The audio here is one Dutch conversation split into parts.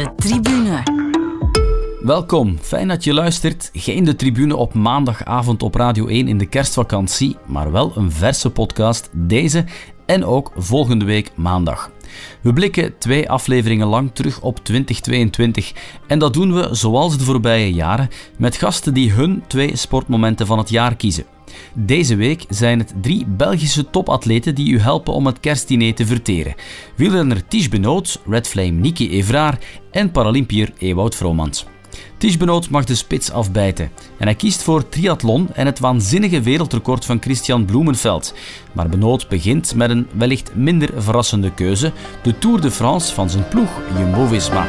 De tribune. Welkom, fijn dat je luistert. Geen de tribune op maandagavond op Radio 1 in de kerstvakantie, maar wel een verse podcast deze en ook volgende week maandag. We blikken twee afleveringen lang terug op 2022 en dat doen we zoals de voorbije jaren met gasten die hun twee sportmomenten van het jaar kiezen. Deze week zijn het drie Belgische topatleten die u helpen om het kerstdiner te verteren. Wielrenner Ties Benoot, Red Flame Niki Evraar en Paralympier Ewout Vromans. Ties Benoot mag de spits afbijten en hij kiest voor triathlon en het waanzinnige wereldrecord van Christian Bloemenveld. Maar Benoot begint met een wellicht minder verrassende keuze, de Tour de France van zijn ploeg Jumbo-Visma.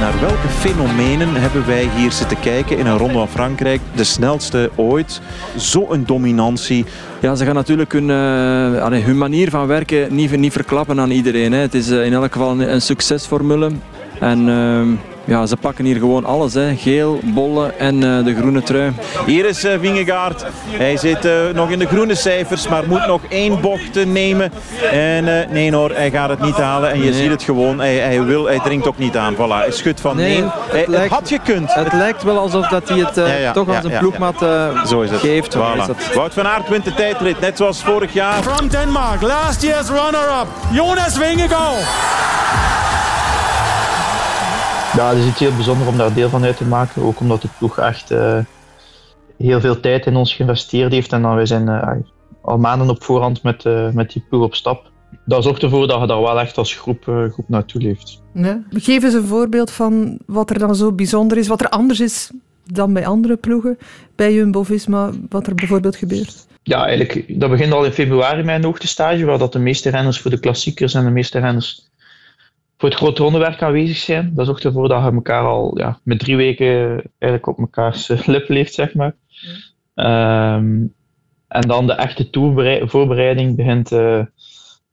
Naar welke fenomenen hebben wij hier zitten kijken in een ronde van Frankrijk? De snelste ooit. Zo'n dominantie. Ja, ze gaan natuurlijk hun, uh, hun manier van werken niet, niet verklappen aan iedereen. Hè. Het is uh, in elk geval een, een succesformule. En uh, ja, ze pakken hier gewoon alles. Hè. Geel, bollen en uh, de groene trui. Hier is uh, Vingegaard. Hij zit uh, nog in de groene cijfers, maar moet nog één bocht nemen. En nee hoor, hij gaat het niet halen. En je nee. ziet het gewoon. Hij, hij, wil, hij dringt ook niet aan. Voilà, hij schudt van nee. nee. Het, lijkt, had gekund. Het lijkt wel alsof dat hij het ja, ja, toch als een ja, ploegmat Zo is het. geeft. Voilà. Wout van Aert wint de tijdrit, net zoals vorig jaar. From Denmark, last year's runner-up, Jonas Vingegaard. Ja, het is iets heel bijzonder om daar deel van uit te maken. Ook omdat de ploeg echt uh, heel veel tijd in ons geïnvesteerd heeft. En dan wij zijn uh, al maanden op voorhand met, uh, met die ploeg op stap. Dat zorgt ervoor dat je daar wel echt als groep, groep naartoe leeft. Ja. Geef eens een voorbeeld van wat er dan zo bijzonder is. Wat er anders is dan bij andere ploegen. Bij Jumbo-Visma, wat er bijvoorbeeld gebeurt. Ja, eigenlijk, dat begint al in februari mijn hoogtestage. Waar dat de meeste renners voor de klassiekers en de meeste renners voor het grote rondewerk aanwezig zijn. Dat zorgt ervoor dat je elkaar al ja, met drie weken eigenlijk op mekaars lip leeft, zeg maar. Um, en dan de echte tourvoorbereiding begint uh,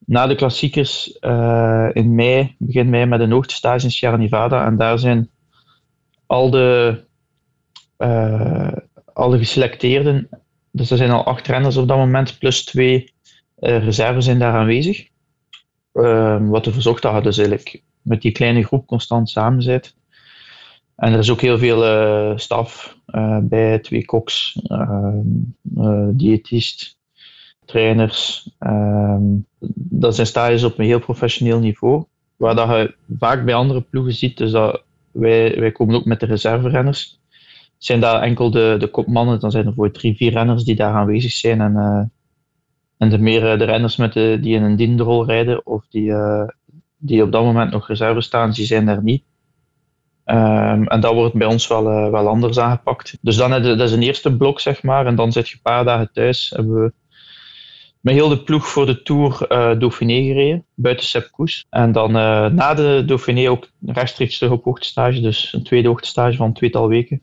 na de klassiekers uh, in mei, begin mei met een hoogtestage in Sierra Nevada. En daar zijn al de, al de geselecteerden, dus er zijn al acht renners op dat moment, plus twee reserves zijn daar aanwezig. Uh, wat ervoor zorgt dat je dus eigenlijk met die kleine groep constant samen zit. En er is ook heel veel uh, staf uh, bij, twee koks, ehm, diëtist, trainers. Ehm, dat zijn stages op een heel professioneel niveau, waar dat je vaak bij andere ploegen ziet, dus dat wij, wij komen ook met de reserverenners. Zijn daar enkel de, de kopmannen, dan zijn er voor drie, vier renners die daar aanwezig zijn en en de meer eh, de renners met de, die in een dienrol rijden of die, uh, die op dat moment nog reserve staan, die zijn er niet. Um, en dat wordt bij ons wel, wel anders aangepakt. Dus dan dat is een eerste blok, zeg maar. En dan zit je een paar dagen thuis. Hebben we met heel de ploeg voor de Tour uh, Dauphiné gereden, buiten Sepp. En dan na de Dauphiné ook rechtstreeks terug op hoogtestage. Dus een tweede hoogtestage van een tweetal weken.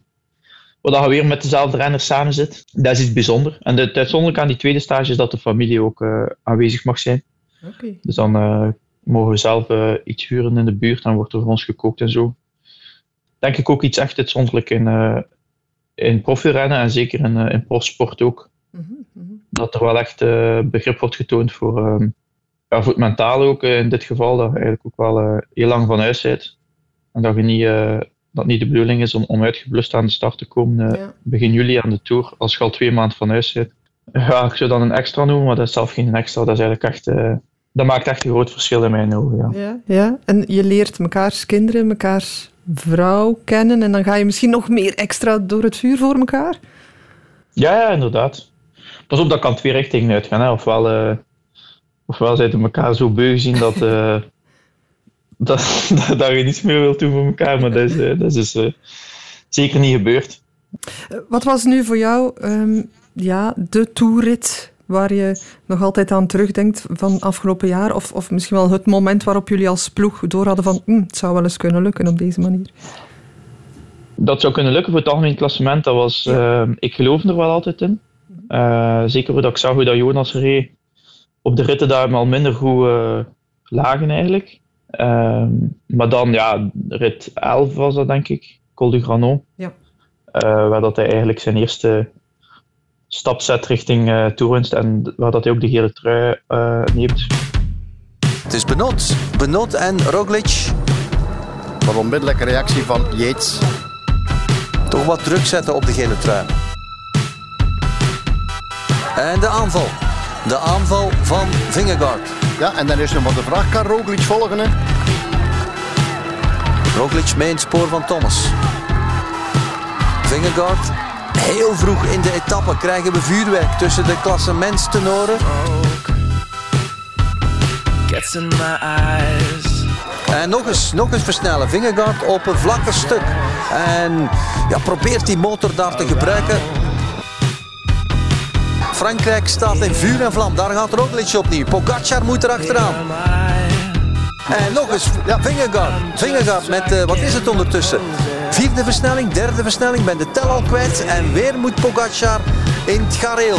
Waar je weer met dezelfde renners samen zit. Dat is iets bijzonders. En het uitzonderlijke aan die tweede stage is dat de familie ook uh, aanwezig mag zijn. Okay. Dus dan uh, mogen we zelf uh, iets huren in de buurt. Dan wordt er voor ons gekookt en zo. Denk ik ook iets echt uitzonderlijk in, in profielrennen en zeker in, in profsport ook. Mm -hmm. Dat er wel echt begrip wordt getoond voor, um, ja, voor het mentaal ook in dit geval. Dat je eigenlijk ook wel heel lang van huis bent. En dat je niet dat niet de bedoeling is om, om uitgeblust aan de start te komen ja. begin juli aan de Tour, als je al twee maanden van huis zit. Ja, ik zou dan een extra noemen, maar dat is zelf geen extra. Dat is eigenlijk echt... Uh, dat maakt echt een groot verschil in mijn ogen, ja. ja. Ja, en je leert mekaars kinderen, mekaars vrouw kennen en dan ga je misschien nog meer extra door het vuur voor elkaar? Ja, ja inderdaad. Pas op, dat kan twee richtingen uitgaan. Hè. Ofwel, uh, ofwel zijn elkaar zo beu gezien dat... dat, dat, dat je niets meer wilt doen voor elkaar, maar dat is, uh, dat is dus uh, zeker niet gebeurd. Wat was nu voor jou um, ja, de toerit waar je nog altijd aan terugdenkt van afgelopen jaar? Of, of misschien wel het moment waarop jullie als ploeg door hadden van hm, het zou wel eens kunnen lukken op deze manier? Dat zou kunnen lukken voor het algemeen klassement. Dat was, ja. uh, ik geloof er wel altijd in. Uh, zeker omdat ik zag hoe dat Jonas reed op de ritten daar al minder goed lagen eigenlijk. Um, maar dan, ja, rit 11 was dat denk ik, Col du Granon. Ja. Uh, waar dat hij eigenlijk zijn eerste stap zet richting uh, toerwinst en waar dat hij ook de gele trui uh, neemt. Het is Benot. Benot en Roglic. Wat onmiddellijke reactie van Yates. Toch wat druk zetten op de gele trui. En de aanval. De aanval van Vingegaard. Ja, en dan is nog maar de vraag, kan Roglic volgen? Hè? Roglic mee in het spoor van Thomas. Vingegaard heel vroeg in de etappe krijgen we vuurwerk tussen de klassementstenoren. En nog eens, nog eens versnellen. Vingegaard op een vlakke stuk. En ja, probeert die motor daar te gebruiken. Frankrijk staat in vuur en vlam. Daar gaat Roglic opnieuw. Pogacar moet er achteraan. En nog eens, ja, Vingegaard. Vingegaard met, uh, wat is het ondertussen? Vierde versnelling, derde versnelling, ben de tel al kwijt. En weer moet Pogacar in het gareel.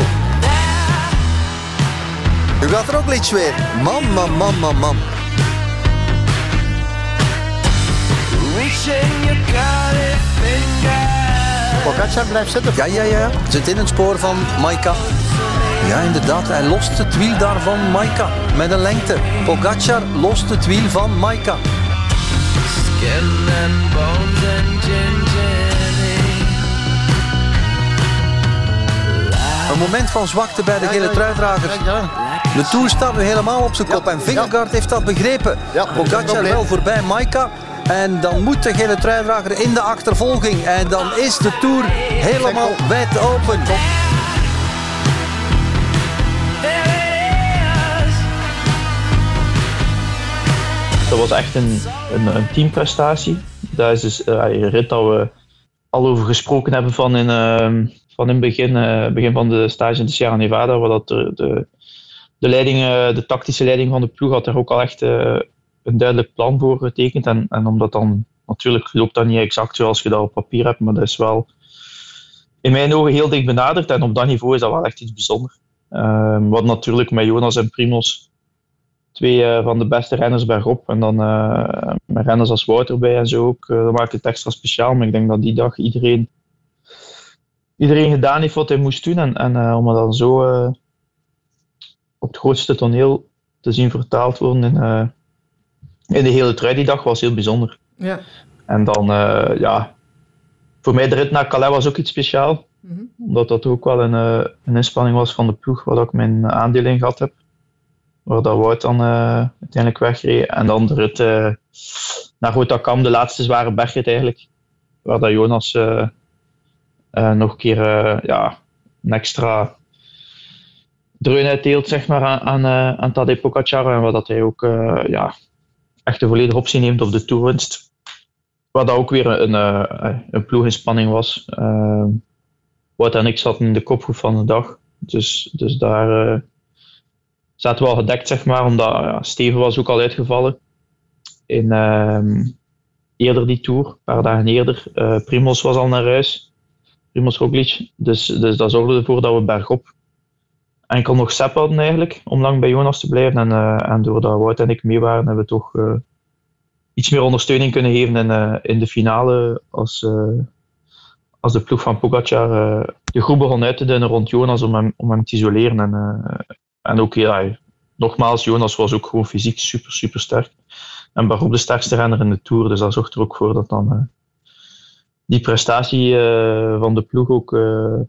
U gaat er ook iets weer. Man, man, man, man, man. Pogacar blijft zitten. Ja, ja, ja. Zit in het spoor van Maika. Ja, inderdaad. Hij lost het wiel daar van Maika. Met een lengte. Pogacar lost het wiel van Maika. Een moment van zwakte bij de gele truidragers. De Tour staat nu helemaal op zijn kop. En Vingegaard heeft dat begrepen. Pogacar wel voorbij Maika. En dan moet de gele truidrager in de achtervolging. En dan is de Tour helemaal wijd open. Dat was echt een, een, een teamprestatie. Dat is dus een rit dat we al over gesproken hebben van in, uh, van in begin, uh, begin van de stage in de Sierra Nevada, waar dat de, de, leiding, de tactische leiding van de ploeg had er ook al echt een duidelijk plan voor getekend. En, en omdat dan, natuurlijk loopt dat niet exact zoals je dat op papier hebt, maar dat is wel in mijn ogen heel dicht benaderd. En op dat niveau is dat wel echt iets bijzonders. Ehm, wat natuurlijk met Jonas en Primos twee uh, van de beste renners bergop. En dan uh, met renners als Wouter bij en zo ook. Uh, dat maakt het extra speciaal. Maar ik denk dat die dag iedereen, iedereen gedaan heeft wat hij moest doen. En, en om het dan zo op het grootste toneel te zien vertaald worden in, in de hele trui die dag was heel bijzonder. Ja. En dan, ja, voor mij de rit naar Calais was ook iets speciaal. Mm -hmm. Omdat dat ook wel een, een inspanning was van de ploeg waar ik mijn aandeel in gehad heb waar dat Wout dan uh, uiteindelijk wegreed. En dan de rit uh, naar Rotterdam, de laatste zware bergrit eigenlijk. Waar dat Jonas uh, nog een keer ja, een extra dreun uitdeelt zeg maar, aan, aan, aan Tadej Pogacar. En waar dat hij ook ja, echt de volledige optie neemt op de toerwinst. Wat dat ook weer een, een, een ploeginspanning was. Wout en ik zaten in de kopgroep van de dag. Dus, dus daar zaten we al gedekt, zeg maar, omdat ja, Steven was ook al uitgevallen in uh, eerder die tour, een paar dagen eerder. Uh, Primos was al naar huis, Primos Roglic. Dus, dus dat zorgde ervoor dat we bergop enkel nog Sepp hadden eigenlijk, om lang bij Jonas te blijven. En, uh, en doordat Wout en ik mee waren, hebben we toch uh, iets meer ondersteuning kunnen geven in, in de finale als, als de ploeg van Pogacar de groep begon uit te dunnen rond Jonas om hem, om hem te isoleren. En, en ook, ja, nogmaals, Jonas was ook gewoon fysiek super, super sterk. En Barop de sterkste renner in de Tour, dus dat zorgt er ook voor dat dan uh, die prestatie uh, van de ploeg ook uh,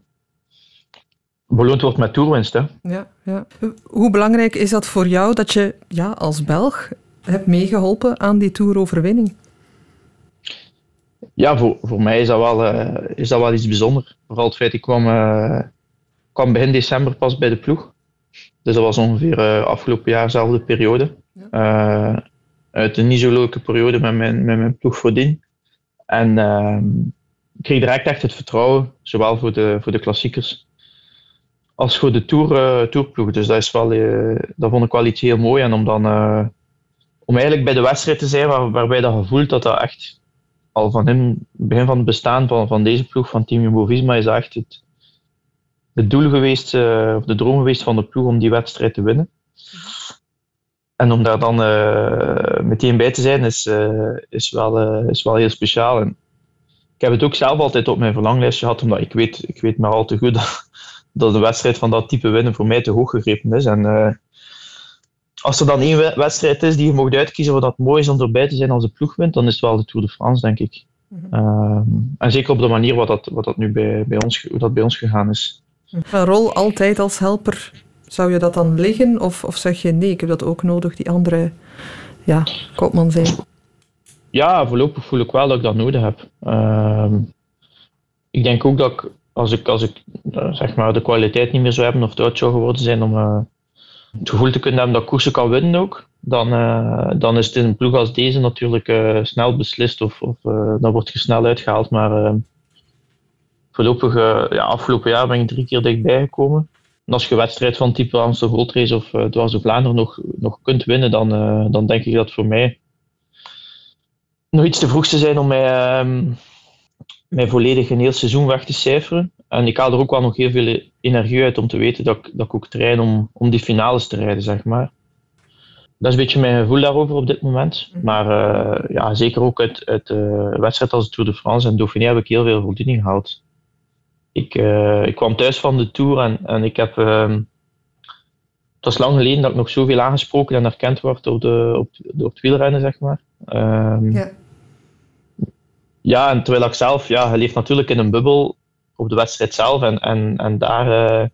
beloond wordt met toerwinst. Hè. Ja, ja. Hoe belangrijk is dat voor jou dat je ja, als Belg hebt meegeholpen aan die Touroverwinning? Ja, voor, voor mij is dat, wel, is dat wel iets bijzonders. Vooral het feit, ik kwam, kwam begin december pas bij de ploeg. Dus dat was ongeveer uh, afgelopen jaar dezelfde periode. Ja. Uh, uit een niet zo leuke periode met mijn, met mijn ploeg voordien. En uh, ik kreeg direct echt het vertrouwen, zowel voor de, voor de klassiekers als voor de tour, uh, tourploeg. Dus dat, is wel, dat vond ik wel iets heel mooi. En om dan om eigenlijk bij de wedstrijd te zijn waar, waarbij dat gevoeld dat dat echt al van in begin van het bestaan van, van deze ploeg, van Team Jumbo-Visma, is echt het, het doel geweest, uh, of de droom geweest van de ploeg om die wedstrijd te winnen. En om daar dan uh, meteen bij te zijn, is, uh, is, wel, is wel heel speciaal. En ik heb het ook zelf altijd op mijn verlanglijstje gehad, omdat ik weet, ik weet maar al te goed dat, dat een wedstrijd van dat type winnen voor mij te hoog gegrepen is. En eh, als er dan één wedstrijd is die je mocht uitkiezen wat dat mooi is om erbij te zijn als de ploeg wint, dan is het wel de Tour de France, denk ik. Mhm. Ehm, en zeker op de manier wat dat, wat dat nu bij, bij, ons, hoe dat bij ons gegaan is. Een rol altijd als helper, zou je dat dan liggen? Of, of zeg je nee, ik heb dat ook nodig, die andere ja, kopman zijn? Ja, voorlopig voel ik wel dat ik dat nodig heb. Ehm, ik denk ook dat als ik, als ik eh, zeg maar de kwaliteit niet meer zou hebben of te oud zou geworden zijn om eh, het gevoel te kunnen hebben dat ik koersen kan winnen ook, dan, eh, dan is het in een ploeg als deze natuurlijk snel beslist of, of dan wordt je snel uitgehaald. Maar eh, voorlopig, ja, afgelopen jaar ben ik drie keer dichtbij gekomen. En als je wedstrijd van type Amstel Gold Race of uh, Dwars Vlaanderen nog, nog kunt winnen, dan, eh, dan denk ik dat voor mij nog iets te vroeg te zijn om mij, ehm, mij volledig een heel seizoen weg te cijferen. En ik haal er ook wel nog heel veel energie uit om te weten dat ik, dat ik ook train om, om die finales te rijden, zeg maar. Dat is een beetje mijn gevoel daarover op dit moment. Maar eh, ja, zeker ook uit, uit wedstrijd als de Tour de France en Dauphiné heb ik heel veel voldoening gehaald. Ik, eh, ik kwam thuis van de Tour en, en ik heb... ehm, het was lang geleden dat ik nog zoveel aangesproken en erkend word op, de, op, door het wielrennen, zeg maar. Ehm, Ja. ja, en terwijl ik zelf, ja, je leeft natuurlijk in een bubbel op de wedstrijd zelf en, en, en daar eh,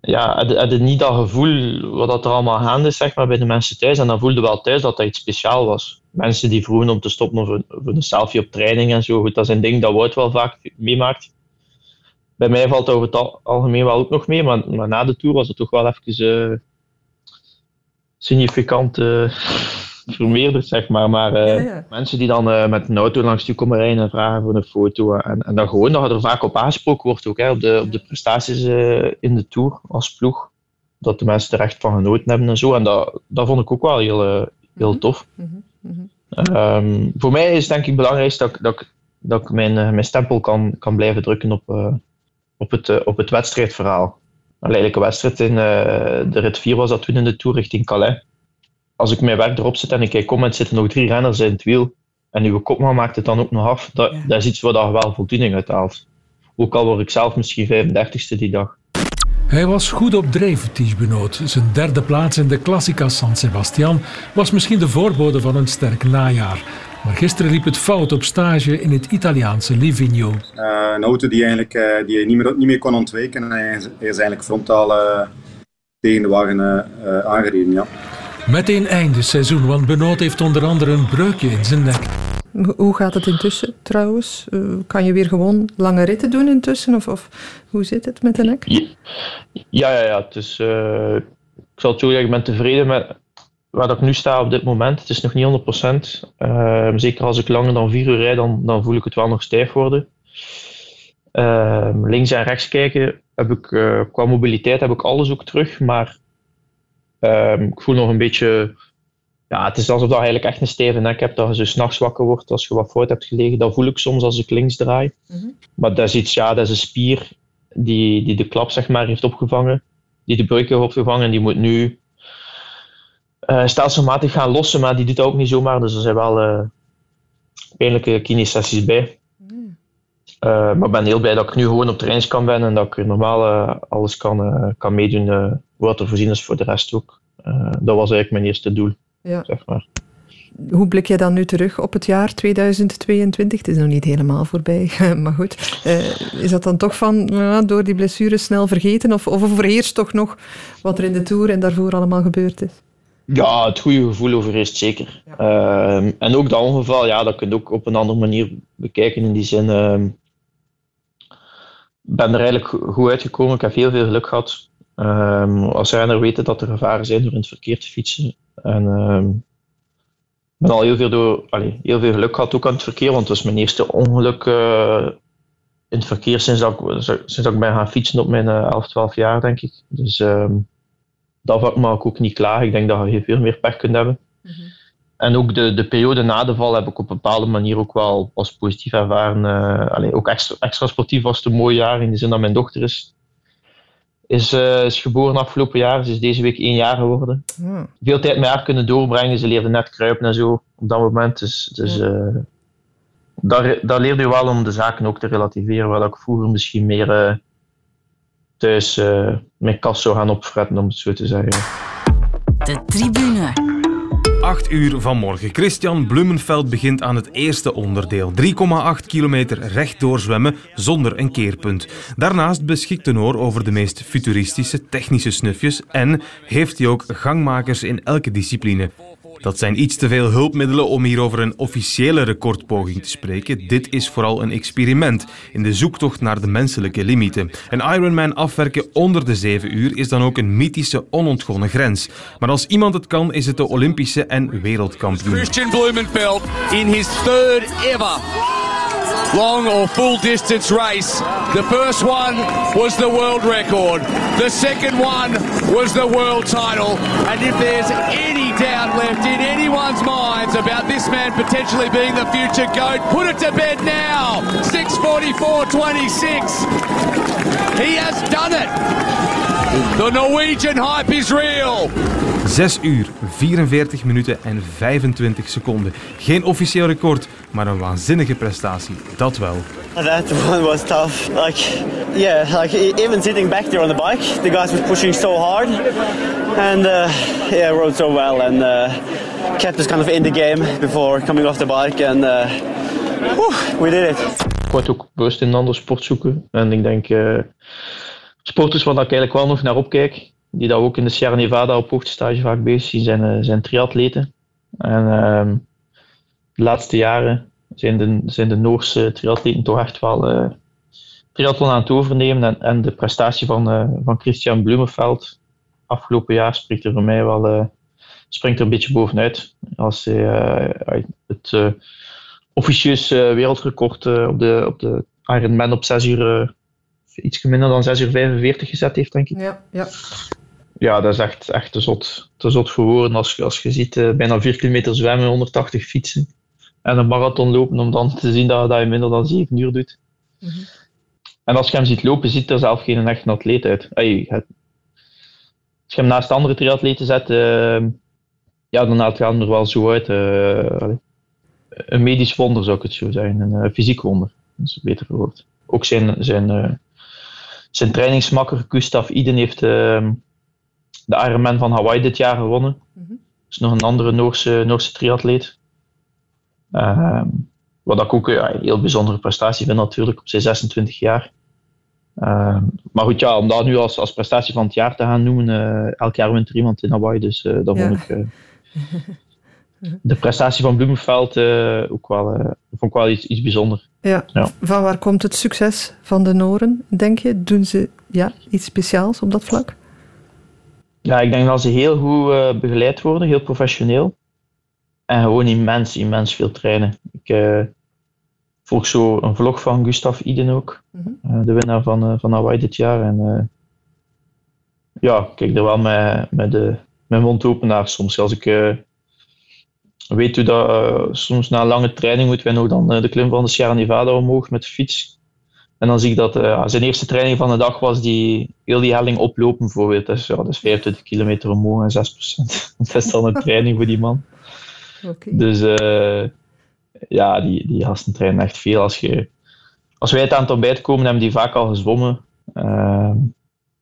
ja, had, had niet dat gevoel wat dat er allemaal gaande is zeg maar, bij de mensen thuis. En dan voelde wel thuis dat dat iets speciaal was. Mensen die vroegen om te stoppen voor, voor een selfie op training en zo. Goed, dat is een ding dat Wout wel vaak meemaakt. Bij mij valt over het al- algemeen wel ook nog mee, maar, maar na de Tour was het toch wel even eh, significant eh, vermeerderd, zeg maar. Maar eh, Ja, ja. mensen die dan met een auto langs je komen rijden en vragen voor een foto. En, en dan gewoon dat er vaak op aangesproken wordt, ook hè, op, de, op de prestaties in de Tour als ploeg. Dat de mensen er echt van genoten hebben en zo. En dat, dat vond ik ook wel heel, heel tof. Mhm, mhm. Ehm, voor mij is het denk ik het belangrijkste dat, ik- dat, dat ik mijn, mijn stempel kan, kan blijven drukken op, op, het, eh, op het wedstrijdverhaal. Een wedstrijd in eh, de rit 4 was dat toen in de Tour richting Calais. Als ik mijn werk erop zet en ik kijk om en er zitten nog drie renners in het wiel en uw kopman maakt het dan ook nog af, dat, Ja. dat is iets waar je wel voldoening uit haalt. Ook al word ik zelf misschien 35ste die dag. Hij was goed op dreef, Tige Benoot. Zijn derde plaats in de Classica San Sebastian was misschien de voorbode van een sterk najaar. Maar gisteren liep het fout op stage in het Italiaanse Livigno. Eh, een auto die, eigenlijk, eh, die je niet meer, niet meer kon ontwijken. En hij is, hij is eigenlijk frontaal eh, tegen de wagen aangereden. Ja. Meteen einde seizoen, want Benoot heeft onder andere een breukje in zijn nek. Ho- Hoe gaat het intussen trouwens? Eh, kan je weer gewoon lange ritten doen intussen? Of, of hoe zit het met de nek? Ja, ja, ja. ja. Het is, eh, ik zal het zo zeggen, ik ben tevreden met waar ik nu sta op dit moment. Het is nog niet 100%. Ehm, zeker als ik langer dan vier uur rijd, dan, dan voel ik het wel nog stijf worden. Ehm, links en rechts kijken, heb ik, eh, qua mobiliteit heb ik alles ook terug, maar ehm, ik voel nog een beetje... Ja, het is alsof dat eigenlijk echt een stijve nek hebt, dat je zo s'nachts wakker wordt als je wat fout hebt gelegen. Dat voel ik soms als ik links draai. Mhm. Maar dat is iets, ja, dat is een spier die, die de klap zeg maar heeft opgevangen, die de breuk heeft opgevangen en die moet nu eh, stelselmatig gaan lossen, maar die doet dat ook niet zomaar, dus er zijn wel eh, pijnlijke kinesessies bij. Eh, maar ik ben heel blij dat ik nu gewoon op training kan ben en dat ik normaal alles kan, kan meedoen wat er voorzien is voor de rest ook. Dat was eigenlijk mijn eerste doel, Ja. zeg maar. Hoe blik jij dan nu terug op het jaar 2022? Het is nog niet helemaal voorbij, maar goed. Is dat dan toch van door die blessures snel vergeten? Of, of overheerst toch nog wat er in de Tour en daarvoor allemaal gebeurd is? Ja, het goede gevoel overeerst zeker. Ehm, en ook dat ongeval, ja, dat kun je ook op een andere manier bekijken. In die zin, ehm, ik ben er eigenlijk go- goed uitgekomen. Ik heb heel veel geluk gehad. Ehm, als renner weten dat er gevaren zijn door in het verkeer te fietsen. En ik ben al heel veel, door, allee, heel veel geluk gehad ook aan het verkeer, want het was mijn eerste ongeluk eh, in het verkeer sinds dat, ik, sinds dat ik ben gaan fietsen op mijn eh, 11, 12 jaar, denk ik. Dus dat mag ik ook niet klagen. Ik denk dat je heel veel meer pech kunt hebben. En ook de, de periode na de val heb ik op een bepaalde manier ook wel als positief ervaren. Eh, allee, ook extra, extra sportief was het een mooi jaar in de zin dat mijn dochter is, is, eh, is geboren afgelopen jaar. Ze is deze week één jaar geworden. Ja. Veel tijd met haar kunnen doorbrengen. Ze leerde net kruipen en zo op dat moment. Dus, dus eh, daar, daar leerde je wel om de zaken ook te relativeren. Waar ik vroeger misschien meer eh, thuis uh, mijn kast zou gaan opfretten, om het zo te zeggen. De tribune. 8 uur vanmorgen. Christian Blumenveld begint aan het eerste onderdeel. 3,8 kilometer rechtdoor zwemmen zonder een keerpunt. Daarnaast beschikt de Noor over de meest futuristische technische snufjes en heeft hij ook gangmakers in elke discipline. Dat zijn iets te veel hulpmiddelen om hier over een officiële recordpoging te spreken. Dit is vooral een experiment in de zoektocht naar de menselijke limieten. Een Ironman afwerken onder de 7 uur is dan ook een mythische, onontgonnen grens. Maar als iemand het kan, is het de Olympische en wereldkampioen. Christian Blumenfeld in his third ever long or full distance race. The first one was the world record. The second one was the world title. And if there's any doubt left in anyone's minds about this man potentially being the future GOAT, put it to bed now. 644.26. He has done it. The Norwegian hype is real. 6 uur, 44 minuten en 25 seconden. Geen officieel record, maar een waanzinnige prestatie. Dat wel. That one was tough. Like, yeah, like e- even sitting back there on the bike, the guys was pushing so hard, and uh, yeah, rode so well and uh, kept us kind of in the game before coming off the bike, and uh, whew, we did it. Ik word ook bewust in een andere sport zoeken. En ik denk, uh, sporters waar ik eigenlijk wel nog naar opkijk, die dat ook in de Sierra Nevada op hoogtestage vaak bezig zijn, zijn, uh, zijn triatleten. En uh, de laatste jaren zijn de, zijn de Noorse triatleten toch echt wel uh, triathlon aan het overnemen. En, en de prestatie van, uh, van Christian Blumenveld afgelopen jaar spreekt er voor mij wel springt er een beetje bovenuit. Als hij het officieus wereldrecord op, de, op de Ironman op 6 uur, iets minder dan 6 uur 45 gezet heeft, denk ik. Ja, ja. Ja, dat is echt, echt te, zot, te zot voor woorden. Als, als je ziet, bijna 4 kilometer zwemmen, 180 fietsen en een marathon lopen om dan te zien dat, dat je minder dan 7 uur doet. Mm -hmm. En als je hem ziet lopen, ziet er zelf geen echte atleet uit. Hey, het, als je hem naast andere triatleten zet, uh, ja, dan gaat hij er wel zo uit. Uh, een medisch wonder zou ik het zo zeggen, een uh, fysiek wonder. Dat is beter verwoord. Ook zijn, zijn, zijn trainingsmakker Gustav Iden heeft ehm, de Ironman van Hawaii dit jaar gewonnen. Mm -hmm. Dat is nog een andere Noorse, Noorse triatleet. Uh, wat ik ook ja, een heel bijzondere prestatie vind natuurlijk op zijn 26 jaar. Uh, maar goed, ja, om dat nu als, als prestatie van het jaar te gaan noemen, uh, elk jaar wint er iemand in Hawaii, dus dat ja. vond ik... de prestatie van Bloemenveld ook wel, vond ik wel iets, iets bijzonders. Ja. ja. Van waar komt het succes van de Noren, denk je? Doen ze ja, iets speciaals op dat vlak? Ja, ik denk dat ze heel goed begeleid worden, heel professioneel. En gewoon immens, immens veel trainen. Ik volg zo een vlog van Gustav Iden ook, uh, de winnaar van, van Hawaii dit jaar. En ja, ik kijk er wel met, met de, mijn mond open naar soms. Als ik weet hoe dat soms na lange training moeten wij nog dan de klim van de Sierra Nevada omhoog met de fiets. En dan zie ik dat zijn eerste training van de dag was die heel die helling oplopen bijvoorbeeld. Is, ja, dat is 25 kilometer omhoog en 6%. dat is dan een training voor die man. Okay. Dus ja, die, die gasten trainen echt veel. Als, je, als wij het aan het ontbijt komen, hebben die vaak al gezwommen. Uh,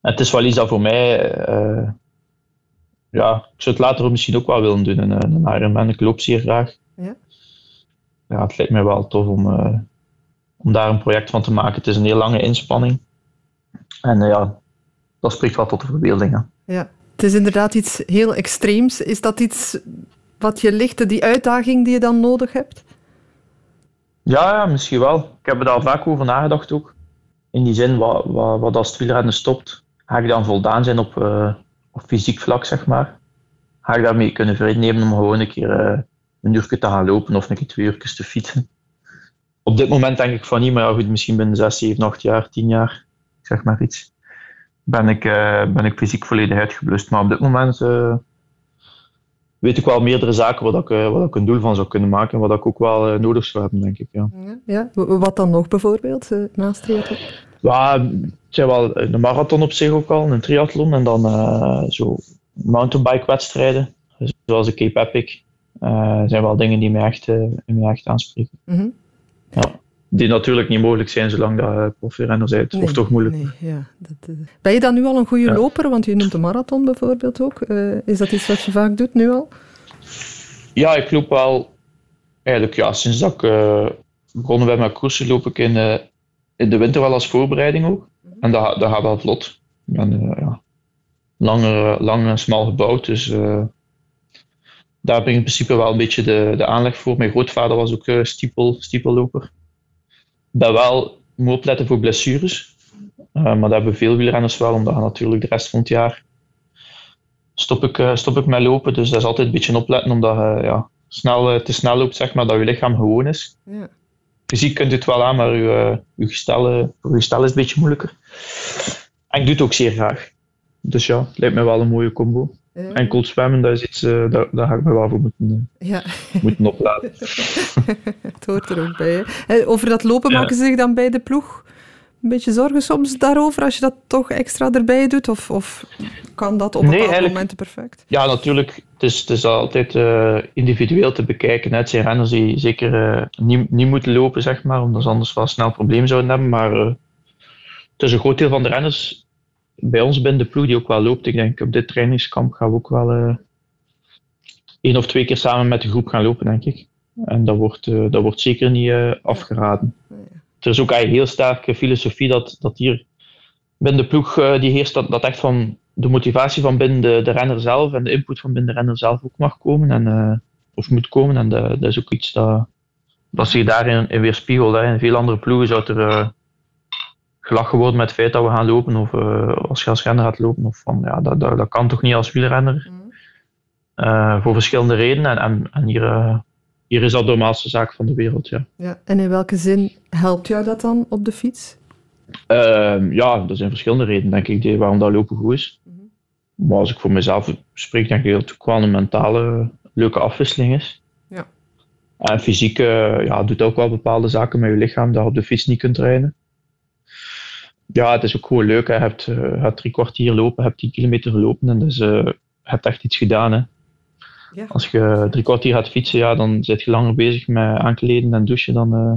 het is wel iets dat voor mij... Ja, ik zou het later misschien ook wel willen doen, een, een Ironman. Ik loop zeer graag. Ja? Ja, het lijkt mij wel tof om, om daar een project van te maken. Het is een heel lange inspanning. En ja, dat spreekt wel tot de verbeelding. Ja, het is inderdaad iets heel extreems. Is dat iets wat je ligt, die uitdaging die je dan nodig hebt? Ja, ja misschien wel. Ik heb er al vaak over nagedacht ook. In die zin, wat, wat, wat als het wielrennen stopt, ga ik dan voldaan zijn op, uh, op fysiek vlak, zeg maar. Ga ik daarmee kunnen vrede nemen om gewoon een keer uh, een uur te gaan lopen of een keer twee uur te fietsen. Op dit moment denk ik van niet, maar ja, goed, misschien binnen 6, 7, 8 jaar, 10 jaar, zeg maar iets, ben ik, uh, ben ik fysiek volledig uitgeblust. Maar op dit moment weet ik wel meerdere zaken waar ik, waar ik een doel van zou kunnen maken en wat ik ook wel nodig zou hebben, denk ik. Ja. Ja, wat dan nog bijvoorbeeld, naast triathlon? Ja, zijn wel de marathon op zich ook al, een triathlon en dan uh, zo mountainbike wedstrijden, zoals de Cape Epic. Uh, zijn wel dingen die mij echt, uh, mij echt aanspreken. Mm -hmm. Ja. die natuurlijk niet mogelijk zijn zolang dat je profi-renner bent. of toch moeilijk. Nee, ja, dat, uh... Ben je dan nu al een goede loper? Want je noemt de marathon bijvoorbeeld ook. Uh, is dat iets wat je vaak doet nu al? Ja, ik loop wel eigenlijk ja, sinds dat ik uh, begonnen ben met koersen, loop ik in, uh, in de winter wel als voorbereiding ook. En dat, dat gaat wel vlot. Ik ben uh, ja, langer, lang en smal gebouwd, dus daar heb ik in principe wel een beetje de, de aanleg voor. Mijn grootvader was ook stiepel, stiepelloper. Ik ben wel moet opletten voor blessures. maar dat hebben veel wielrenners wel, omdat natuurlijk de rest van het jaar stop ik, stop ik met lopen. Dus dat is altijd een beetje opletten, omdat je ja, snel, te snel loopt, zeg maar, dat je lichaam gewoon is. Ja. Fysiek kunt u het wel aan, maar uw, uw gestel, uw gestel is een beetje moeilijker. En ik doe het ook zeer graag. Dus ja, lijkt me wel een mooie combo. Ja. Enkel zwemmen, dat is iets, uh, daar, daar ga ik me wel voor moeten, uh, ja. moeten opladen. het hoort er ook bij. Hè? Over dat lopen Ja. maken ze zich dan bij de ploeg een beetje zorgen soms daarover als je dat toch extra erbij doet? Of, of kan dat op Nee, bepaalde momenten perfect? Ja, natuurlijk. Het is, het is altijd eh, individueel te bekijken. hè. Het zijn renners die zeker eh, niet, niet moeten lopen, zeg maar, omdat ze anders wel snel problemen zouden hebben. Maar eh, het is een groot deel van de renners bij ons binnen de ploeg die ook wel loopt. Ik denk op dit trainingskamp gaan we ook wel één of twee keer samen met de groep gaan lopen, denk ik. En dat wordt, dat wordt zeker niet afgeraden. Er is ook eigenlijk heel sterke filosofie dat, dat hier binnen de ploeg eh, die heerst, dat, dat echt van de motivatie van binnen de, de renner zelf en de input van binnen de renner zelf ook mag komen. En, eh, of moet komen. En dat, dat is ook iets dat, dat zich daarin in weerspiegelt. Hè. In veel andere ploegen zou er eh, gelachen worden met het feit dat we gaan lopen. Of eh, als je als renner gaat lopen. Of van, ja, dat, dat, dat kan toch niet als wielrenner. Eh, voor verschillende redenen. En, en, en hier, eh, hier is dat de normaalste zaak van de wereld. Ja. Ja. En in welke zin helpt jou dat dan op de fiets? Ehm, ja, er zijn verschillende redenen, denk ik, waarom dat lopen goed is. Maar als ik voor mezelf spreek, denk ik dat het wel een mentale leuke afwisseling is. Ja. En fysiek eh, ja, doet ook wel bepaalde zaken met je lichaam dat je op de fiets niet kunt rijden. Ja, het is ook gewoon leuk. Hè. Je hebt, je hebt drie kwartier lopen, je hebt 10 kilometer gelopen en dus eh, je hebt echt iets gedaan. Hè. Ja. Als je drie kwartier gaat fietsen, ja, dan zit je langer bezig met aankleden en douchen dan, eh,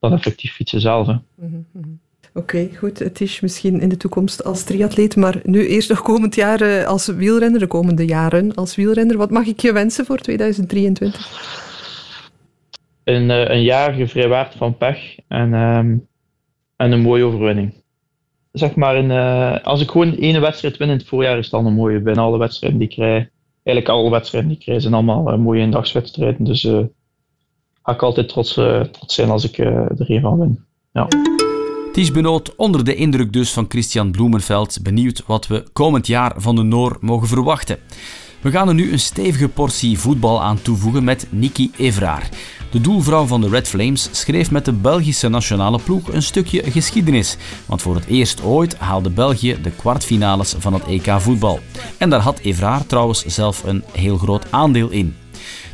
dan effectief fietsen zelf. Hè. Mhm, mhm. Oké, goed. Het is misschien in de toekomst als triatleet, maar nu eerst nog komend jaar eh, als wielrenner, de komende jaren als wielrenner. Wat mag ik je wensen voor 2023? een, eh, een jaar vrijwaard van pech en, ehm, en een mooie overwinning. Zeg maar, een, als ik gewoon één wedstrijd win in het voorjaar, is het dan een mooie. Bijna alle wedstrijden die ik krijg, eigenlijk alle wedstrijden die ik zijn allemaal eh, mooie eendagswedstrijden. Dus eh ga ik altijd trots, eh, zijn als ik er een van win. Ja. Ties onder de indruk dus van Christian Bloemenveld. Benieuwd wat we komend jaar van de Noor mogen verwachten. We gaan er nu een stevige portie voetbal aan toevoegen met Niki Evraar. De doelvrouw van de Red Flames schreef met de Belgische nationale ploeg een stukje geschiedenis. Want voor het eerst ooit haalde België de kwartfinales van het EK voetbal. En daar had Evraar trouwens zelf een heel groot aandeel in.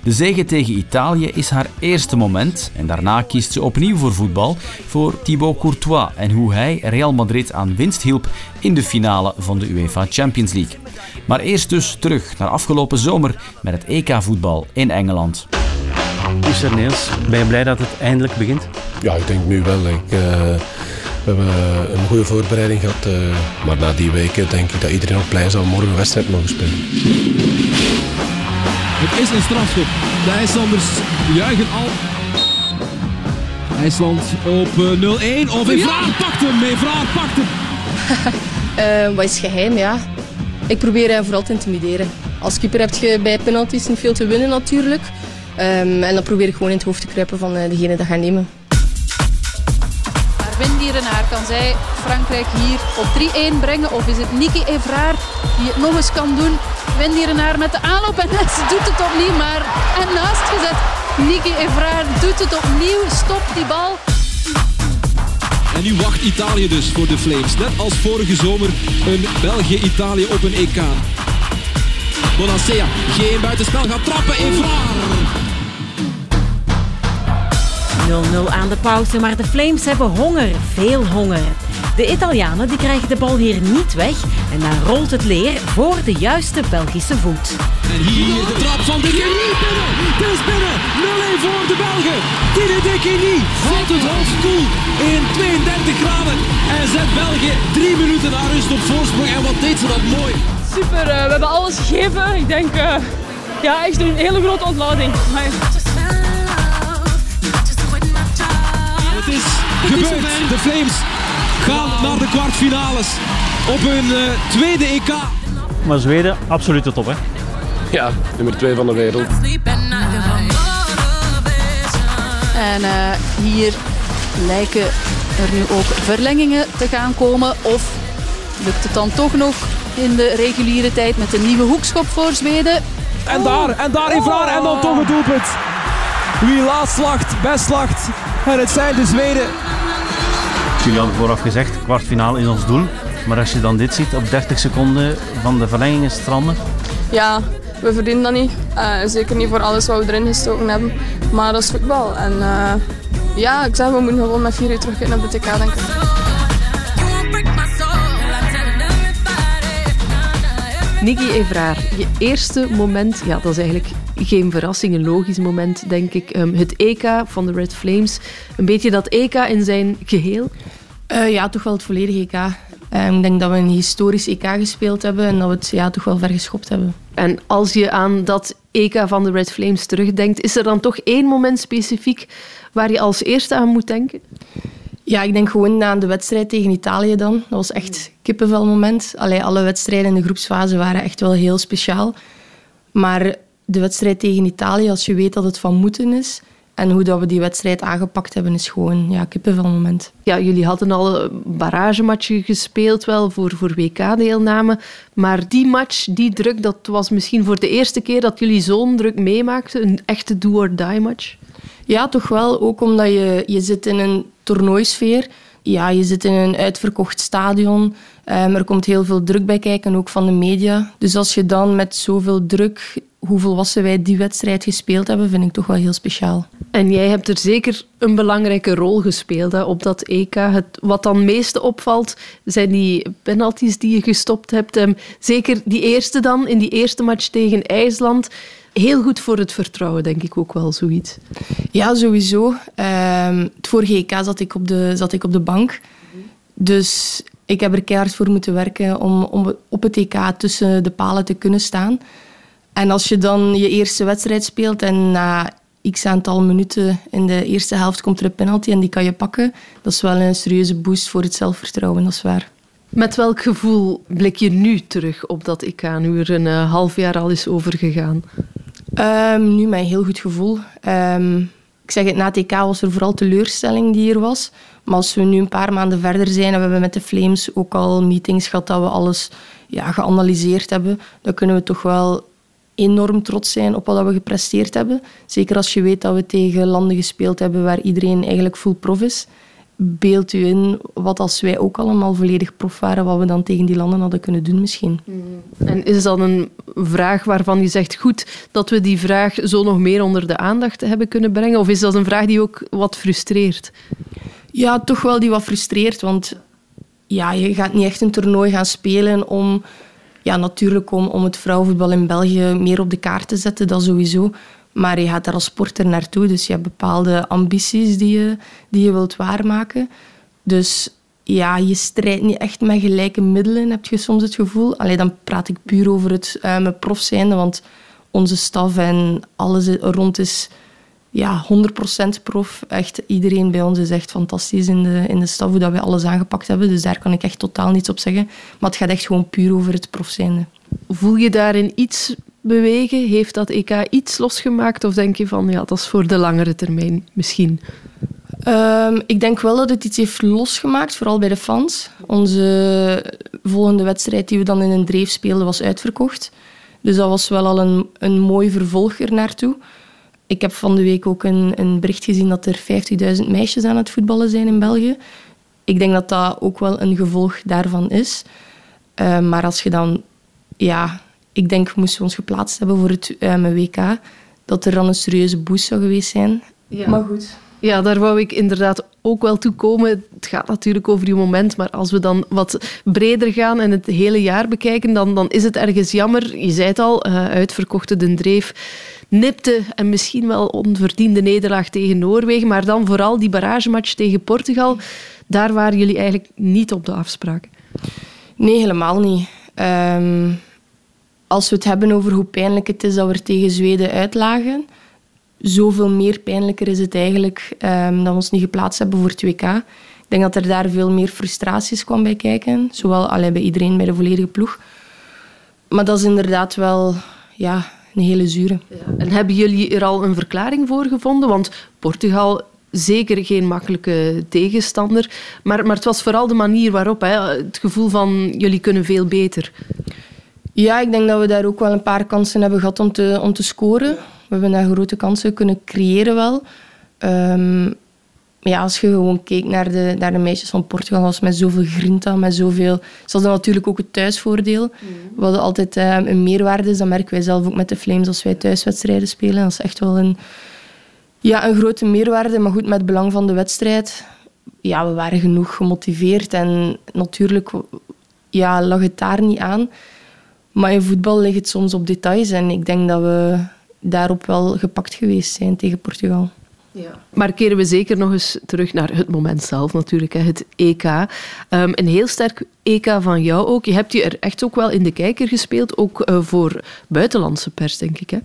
De zege tegen Italië is haar eerste moment en daarna kiest ze opnieuw voor voetbal voor Thibaut Courtois en hoe hij Real Madrid aan winst hielp in de finale van de UEFA Champions League. Maar eerst dus terug naar afgelopen zomer met het EK-voetbal in Engeland. Oester Niels, ben je blij dat het eindelijk begint? Ja, ik denk nu wel. Ik, eh, we hebben een goede voorbereiding gehad. eh, maar na die weken denk ik dat iedereen ook blij zal morgen een wedstrijd mogen spelen. Het is een strafschop. De IJslanders juichen al. IJsland op eh, 0-1. Of Evraar pakt hem. Evraar pakt hem. Eh, wat is geheim, ja. Ik probeer hen vooral te intimideren. Als keeper heb je bij penalties niet veel te winnen natuurlijk. Ehm, en dan probeer ik gewoon in het hoofd te kruipen van eh, degene dat gaat nemen. Maar Wendy Renard, kan zij Frankrijk hier op 3-1 brengen? Of is het Niki Evraar die het nog eens kan doen? Wendy Renard met de aanloop en ze doet het opnieuw, maar en naast gezet. Niki Evraar doet het opnieuw, stopt die bal. En nu wacht Italië dus voor de Flames. Net als vorige zomer een België-Italië op een EK. Bonacea, geen buitenspel, gaat trappen. Evraar. 0-0 aan de pauze, maar de Flames hebben honger, veel honger. De Italianen die krijgen de bal hier niet weg en dan rolt het leer voor de juiste Belgische voet. En hier de trap van de binnen. Het is binnen. 0-1 voor de Belgen. Tine de Kini houdt het hoofd koel in 32 graden. En zet België drie minuten naar rust op voorsprong. En wat deed ze dat mooi. Super, eh, we hebben alles gegeven. Ik denk, eh, ja, echt een hele grote ontlading. Maar... Het is gebeurd. De Flames gaan naar de kwartfinales op hun eh, tweede EK. Maar Zweden, absoluut de top, hè? Ja, nummer 2 van de wereld. En eh, hier lijken er nu ook verlengingen te gaan komen. Of lukt het dan toch nog in de reguliere tijd met een nieuwe hoekschop voor Zweden? En daar, en daar in Vlaar en dan toch het doelpunt. Wie laatst lacht, best lacht. En het zijn de Zweden. Jullie hadden vooraf gezegd, kwartfinale is ons doel. Maar als je dan dit ziet, op 30 seconden van de verlengingen stranden. Ja, we verdienen dat niet. Eh, zeker niet voor alles wat we erin gestoken hebben. Maar dat is voetbal. En eh, ja, ik zeg, we moeten gewoon met vier uur terug naar de TK, denk ik. Niki Evraar, je eerste moment, ja, dat is eigenlijk geen verrassing, een logisch moment, denk ik. Ehm, het EK van de Red Flames. Een beetje dat EK in zijn geheel. Eh, ja, toch wel het volledige EK. Eh, ik denk dat we een historisch EK gespeeld hebben en dat we het ja, toch wel ver geschopt hebben. En als je aan dat EK van de Red Flames terugdenkt, is er dan toch één moment specifiek waar je als eerste aan moet denken? Ja, ik denk gewoon aan de wedstrijd tegen Italië dan. Dat was echt kippenvelmoment. Allee, alle wedstrijden in de groepsfase waren echt wel heel speciaal. Maar de wedstrijd tegen Italië, als je weet dat het van moeten is... En hoe dat we die wedstrijd aangepakt hebben, is gewoon ja, kippenvelmoment. Ja, jullie hadden al een barragematje gespeeld wel voor, voor WK-deelname. Maar die match, die druk, dat was misschien voor de eerste keer dat jullie zo'n druk meemaakten. Een echte do-or-die match. Ja, toch wel. Ook omdat je, je zit in een toernooisfeer. Ja, je zit in een uitverkocht stadion. Um, er komt heel veel druk bij kijken, ook van de media. Dus als je dan met zoveel druk, hoe volwassen wij die wedstrijd gespeeld hebben, vind ik toch wel heel speciaal. En jij hebt er zeker een belangrijke rol gespeeld hè, op dat EK. Het, wat dan meeste opvalt, zijn die penalties die je gestopt hebt. Um, zeker die eerste dan, in die eerste match tegen IJsland heel goed voor het vertrouwen, denk ik ook wel zoiets. Ja, sowieso. Um, het vorige EK zat ik op de, zat ik op de bank. Dus ik heb er keihard voor moeten werken om, om op het EK tussen de palen te kunnen staan. En als je dan je eerste wedstrijd speelt en na x aantal minuten in de eerste helft komt er een penalty en die kan je pakken, dat is wel een serieuze boost voor het zelfvertrouwen, dat is waar. Met welk gevoel blik je nu terug op dat EK, nu er een uh, half jaar al is overgegaan? Um, nu met een heel goed gevoel. Um, ik zeg het, na het EK was er vooral teleurstelling die er was. Maar als we nu een paar maanden verder zijn en we hebben met de Flames ook al meetings gehad dat we alles ja, geanalyseerd hebben, dan kunnen we toch wel enorm trots zijn op wat we gepresteerd hebben. Zeker als je weet dat we tegen landen gespeeld hebben waar iedereen eigenlijk full prof is beeld u in wat als wij ook allemaal volledig prof waren, wat we dan tegen die landen hadden kunnen doen misschien. En is dat een vraag waarvan u zegt, goed dat we die vraag zo nog meer onder de aandacht hebben kunnen brengen? Of is dat een vraag die ook wat frustreert? Ja, toch wel die wat frustreert, want ja, je gaat niet echt een toernooi gaan spelen om... Ja, natuurlijk om, om het vrouwenvoetbal in België meer op de kaart te zetten, dat sowieso. Maar je gaat daar als sporter naartoe, dus je hebt bepaalde ambities die je, die je wilt waarmaken. Dus ja, je strijdt niet echt met gelijke middelen, heb je soms het gevoel. Alleen dan praat ik puur over het uh, prof zijnde, want onze staf en alles rond is ja, 100% prof. Echt, iedereen bij ons is echt fantastisch in de, in de staf, hoe dat wij alles aangepakt hebben. Dus daar kan ik echt totaal niets op zeggen. Maar het gaat echt gewoon puur over het prof zijnde. Voel je daarin iets bewegen? Heeft dat EK iets losgemaakt? Of denk je van, ja, dat is voor de langere termijn misschien? Um, ik denk wel dat het iets heeft losgemaakt, vooral bij de fans. Onze volgende wedstrijd die we dan in een dreef speelden was uitverkocht. Dus dat was wel al een, een mooi vervolg er naartoe. Ik heb van de week ook een, een bericht gezien dat er 50.000 meisjes aan het voetballen zijn in België. Ik denk dat dat ook wel een gevolg daarvan is. Uh, maar als je dan ja, ik denk, moesten we ons geplaatst hebben voor het um, WK, dat er dan een serieuze boost zou geweest zijn. Ja. Maar goed. Ja, daar wou ik inderdaad ook wel toe komen. Het gaat natuurlijk over je moment, maar als we dan wat breder gaan en het hele jaar bekijken, dan, dan is het ergens jammer. Je zei het al, uh, uitverkochte Den Dreef nipte en misschien wel onverdiende nederlaag tegen Noorwegen, maar dan vooral die barragematch tegen Portugal. Daar waren jullie eigenlijk niet op de afspraak. Nee, helemaal niet. Um, als we het hebben over hoe pijnlijk het is dat we er tegen Zweden uitlagen, zoveel meer pijnlijker is het eigenlijk um, dat we ons niet geplaatst hebben voor het WK. Ik denk dat er daar veel meer frustraties kwam bij kijken. Zowel allee, bij iedereen, bij de volledige ploeg. Maar dat is inderdaad wel ja, een hele zure. Ja. En hebben jullie er al een verklaring voor gevonden? Want Portugal zeker geen makkelijke tegenstander. Maar, maar het was vooral de manier waarop. Hè, het gevoel van jullie kunnen veel beter. Ja, ik denk dat we daar ook wel een paar kansen hebben gehad om te, om te scoren. We hebben daar grote kansen kunnen creëren wel. Um, ja, als je gewoon keek naar de, naar de meisjes van Portugal, was met zoveel grinta, met zoveel... Ze hadden natuurlijk ook het thuisvoordeel. Mm. We hadden altijd uh, een meerwaarde. Dat merken wij zelf ook met de Flames als wij thuiswedstrijden spelen. Dat is echt wel een, ja, een grote meerwaarde. Maar goed, met het belang van de wedstrijd... Ja, we waren genoeg gemotiveerd. En natuurlijk ja, lag het daar niet aan. Maar in voetbal ligt het soms op details. En ik denk dat we daarop wel gepakt geweest zijn tegen Portugal. Ja. Maar keren we zeker nog eens terug naar het moment zelf natuurlijk, het EK. Um, een heel sterk EK van jou ook. Je hebt je er echt ook wel in de kijker gespeeld, ook uh, voor buitenlandse pers, denk ik. Hè?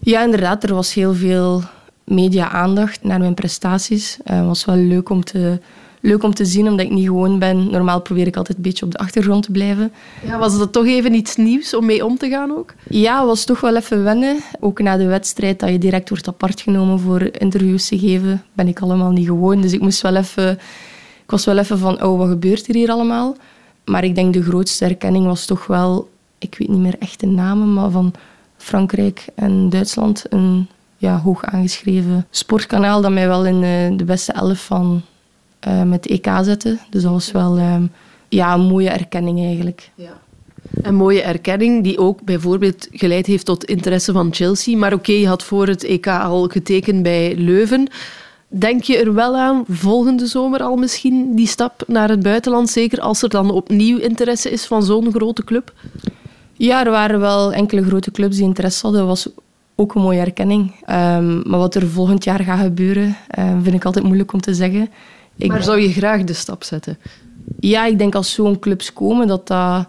Ja, inderdaad. Er was heel veel media-aandacht naar mijn prestaties. Het uh, was wel leuk om te leuk om te zien, omdat ik niet gewoon ben. Normaal probeer ik altijd een beetje op de achtergrond te blijven. Ja, was dat toch even iets nieuws om mee om te gaan ook? Ja, was toch wel even wennen. Ook na de wedstrijd, dat je direct wordt apart genomen voor interviews te geven, ben ik allemaal niet gewoon. Dus ik moest wel even... Ik was wel even van, oh, wat gebeurt er hier allemaal? Maar ik denk de grootste erkenning was toch wel... Ik weet niet meer echt de namen, maar van Frankrijk en Duitsland. Een ja, hoog aangeschreven sportkanaal dat mij wel in eh, de beste elf van uh, met EK zetten. Dus dat was wel um, ja, een mooie erkenning eigenlijk. Ja. Een mooie erkenning die ook bijvoorbeeld geleid heeft tot interesse van Chelsea. Maar oké, okay, je had voor het EK al getekend bij Leuven. Denk je er wel aan, volgende zomer al misschien, die stap naar het buitenland? Zeker als er dan opnieuw interesse is van zo'n grote club? Ja, er waren wel enkele grote clubs die interesse hadden. Dat was ook een mooie erkenning. Um, maar wat er volgend jaar gaat gebeuren, uh, vind ik altijd moeilijk om te zeggen. Ik maar zou je graag de stap zetten? Ja, ik denk als zo'n clubs komen dat dat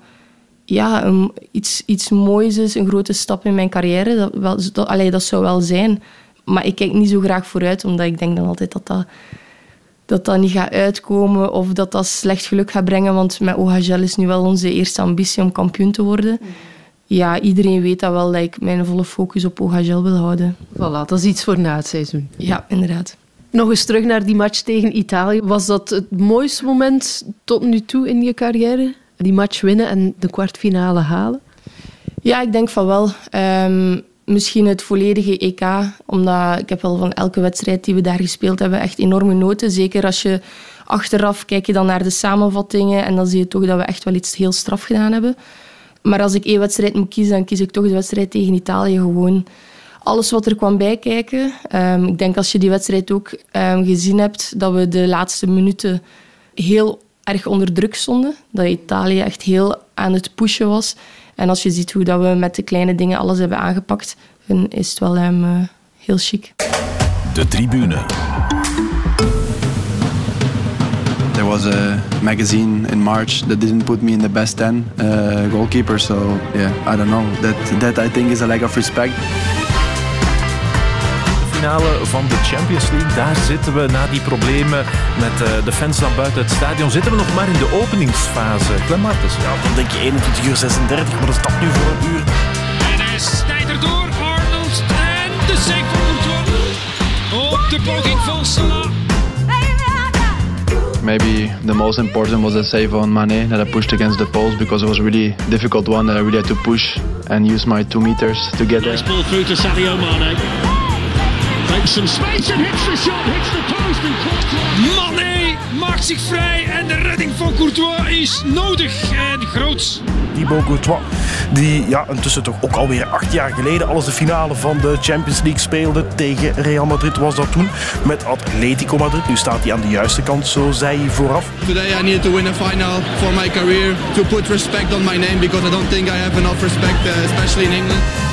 ja, een, iets, iets moois is, een grote stap in mijn carrière. Dat, wel, dat, allee, dat zou wel zijn. Maar ik kijk niet zo graag vooruit, omdat ik denk dan altijd dat dat, dat, dat niet gaat uitkomen of dat dat slecht geluk gaat brengen. Want met OHL is nu wel onze eerste ambitie om kampioen te worden. Ja, iedereen weet dat wel dat ik mijn volle focus op OHL wil houden. Voilà, dat is iets voor na het seizoen. Ja, inderdaad. Nog eens terug naar die match tegen Italië. Was dat het mooiste moment tot nu toe in je carrière? Die match winnen en de kwartfinale halen? Ja, ik denk van wel. Um, misschien het volledige EK, omdat ik heb wel van elke wedstrijd die we daar gespeeld hebben echt enorm genoten. Zeker als je achteraf kijk je dan naar de samenvattingen en dan zie je toch dat we echt wel iets heel straf gedaan hebben. Maar als ik één wedstrijd moet kiezen, dan kies ik toch de wedstrijd tegen Italië gewoon alles wat er kwam bijkijken. Um, ik denk als je die wedstrijd ook um, gezien hebt, dat we de laatste minuten heel erg onder druk stonden. Dat Italië echt heel aan het pushen was. En als je ziet hoe dat we met de kleine dingen alles hebben aangepakt, dan is het wel um, uh, heel chic. De tribune. There was a magazine in March that didn't put me in the best 10 uh, goalkeepers. So yeah, I don't know. That that I think is a lack of respect finale van de Champions League. Daar zitten we na die problemen met uh, de fans dan buiten het stadion. Zitten we nog maar in de openingsfase. Clem Martens. Ja, dan denk je 21 uur 36, maar dat is dat nu voor een uur. En hij snijdt erdoor, Arnold. En de save Courtois. Op de poging van Salah. Maybe the most important was the save on Mane that I pushed against the post because it was a really difficult one that I really had to push and use my two meters to get there. Nice ball through to Sadio Mane. Makes some space and hits the shot, hits the post and Courtois. Mané maakt zich vrij en de redding van Courtois is nodig en groot. Thibaut Courtois. Die ja, intussen toch ook alweer acht jaar geleden alles de finale van de Champions League speelde. Tegen Real Madrid was dat toen. Met Atletico Madrid. Nu staat hij aan de juiste kant, zo zei hij vooraf. Today I needed to win a final for my career. To put respect on my name because I don't think I have enough respect, uh, especially in England.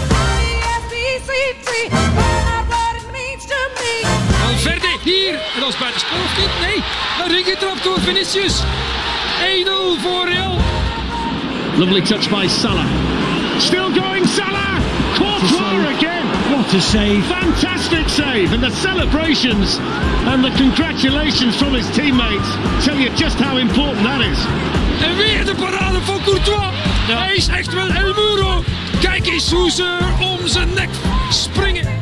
Hier. En dat is bij de spel of niet? Nee. Een ring getrapt door Vinicius. 1-0 voor Real. Lovely touch by Salah. Still going Salah. Courtois again. What a save. Fantastic save. And the celebrations and the congratulations from his teammates tell you just how important that is. En weer de parade van Courtois. Hij is echt wel El Muro. Kijk eens hoe ze om zijn nek springen.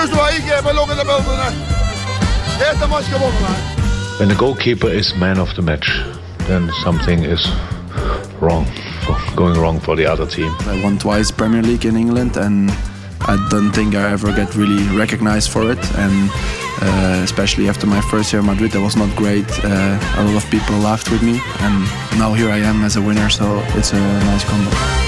Erin. Just wat ik heb, look at the building. Eerste match gewonnen. hè. When the goalkeeper is man of the match, then something is wrong, going wrong for the other team. I won twice Premier League in England, and I don't think I ever get really recognized for it. And uh, especially after my first year in Madrid, that was not great. Uh, a lot of people laughed with me, and now here I am as a winner. So it's a nice combo.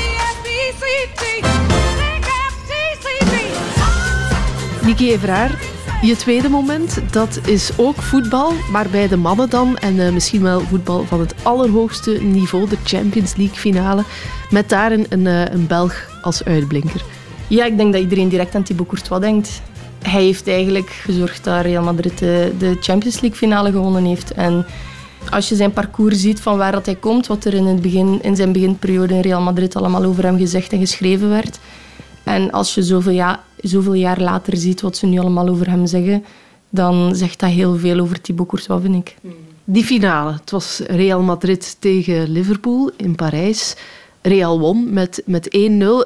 Niki Evraar, je tweede moment, dat is ook voetbal, maar bij de mannen dan. En eh, misschien wel voetbal van het allerhoogste niveau, de Champions League finale. Met daarin een, eh, een Belg als uitblinker. Ja, ik denk dat iedereen direct aan Thibaut Courtois denkt. Hij heeft eigenlijk gezorgd dat Real Madrid de, de Champions League finale gewonnen heeft. En als je zijn parcours ziet van waar dat hij komt, wat er in, het begin, in zijn beginperiode in Real Madrid allemaal over hem gezegd en geschreven werd. En als je zoveel, ja, zoveel jaar later ziet wat ze nu allemaal over hem zeggen, dan zegt dat heel veel over Thibaut Courtois, vind ik. Die finale, het was Real Madrid tegen Liverpool in Parijs. Real won met, met 1-0.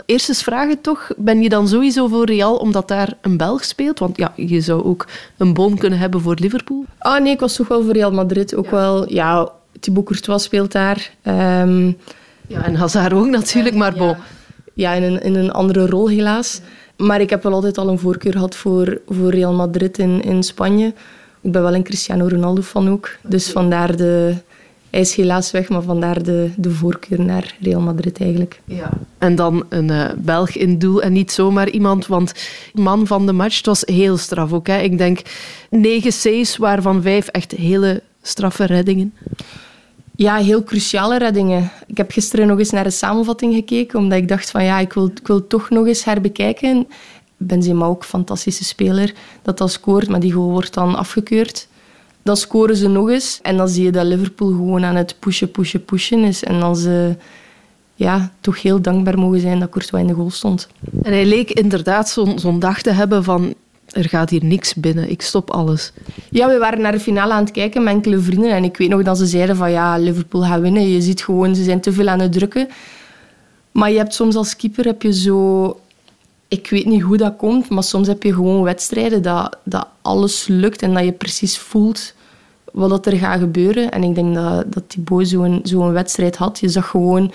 Eerst eens vragen toch, ben je dan sowieso voor Real omdat daar een Belg speelt? Want ja, je zou ook een bon kunnen hebben voor Liverpool. Ah nee, ik was toch wel voor Real Madrid. Ook wel, ja, Thibaut Courtois speelt daar. Ehm, ja, en Hazard ook natuurlijk, maar bon. Ja, in een, in een andere rol helaas. Maar ik heb wel altijd al een voorkeur gehad voor, voor Real Madrid in, in Spanje. Ik ben wel een Cristiano Ronaldo fan ook. Dus vandaar de... Hij is helaas weg, maar vandaar de, de voorkeur naar Real Madrid eigenlijk. Ja. En dan een eh, Belg in doel en niet zomaar iemand, want man van de match, het was heel straf ook. Hè. Ik denk negen C's, waarvan vijf echt hele straffe reddingen. Ja, heel cruciale reddingen. Ik heb gisteren nog eens naar de samenvatting gekeken, omdat ik dacht van ja, ik wil, ik wil toch nog eens herbekijken. Benzema ook, fantastische speler, dat dat scoort, maar die goal wordt dan afgekeurd. Dan scoren ze nog eens en dan zie je dat Liverpool gewoon aan het pushen, pushen, pushen is. En dan ze ja, toch heel dankbaar mogen zijn dat Courtois in de goal stond. En hij leek inderdaad zo'n zo'n dag te hebben van er gaat hier niks binnen, ik stop alles. Ja, we waren naar de finale aan het kijken met enkele vrienden. En ik weet nog dat ze zeiden van ja, Liverpool gaat winnen. Je ziet gewoon, ze zijn te veel aan het drukken. Maar je hebt soms als keeper heb je zo... Ik weet niet hoe dat komt, maar soms heb je gewoon wedstrijden dat, dat alles lukt en dat je precies voelt wat er gaat gebeuren. En ik denk dat, dat Thibaut zo'n zo'n wedstrijd had. Je zag gewoon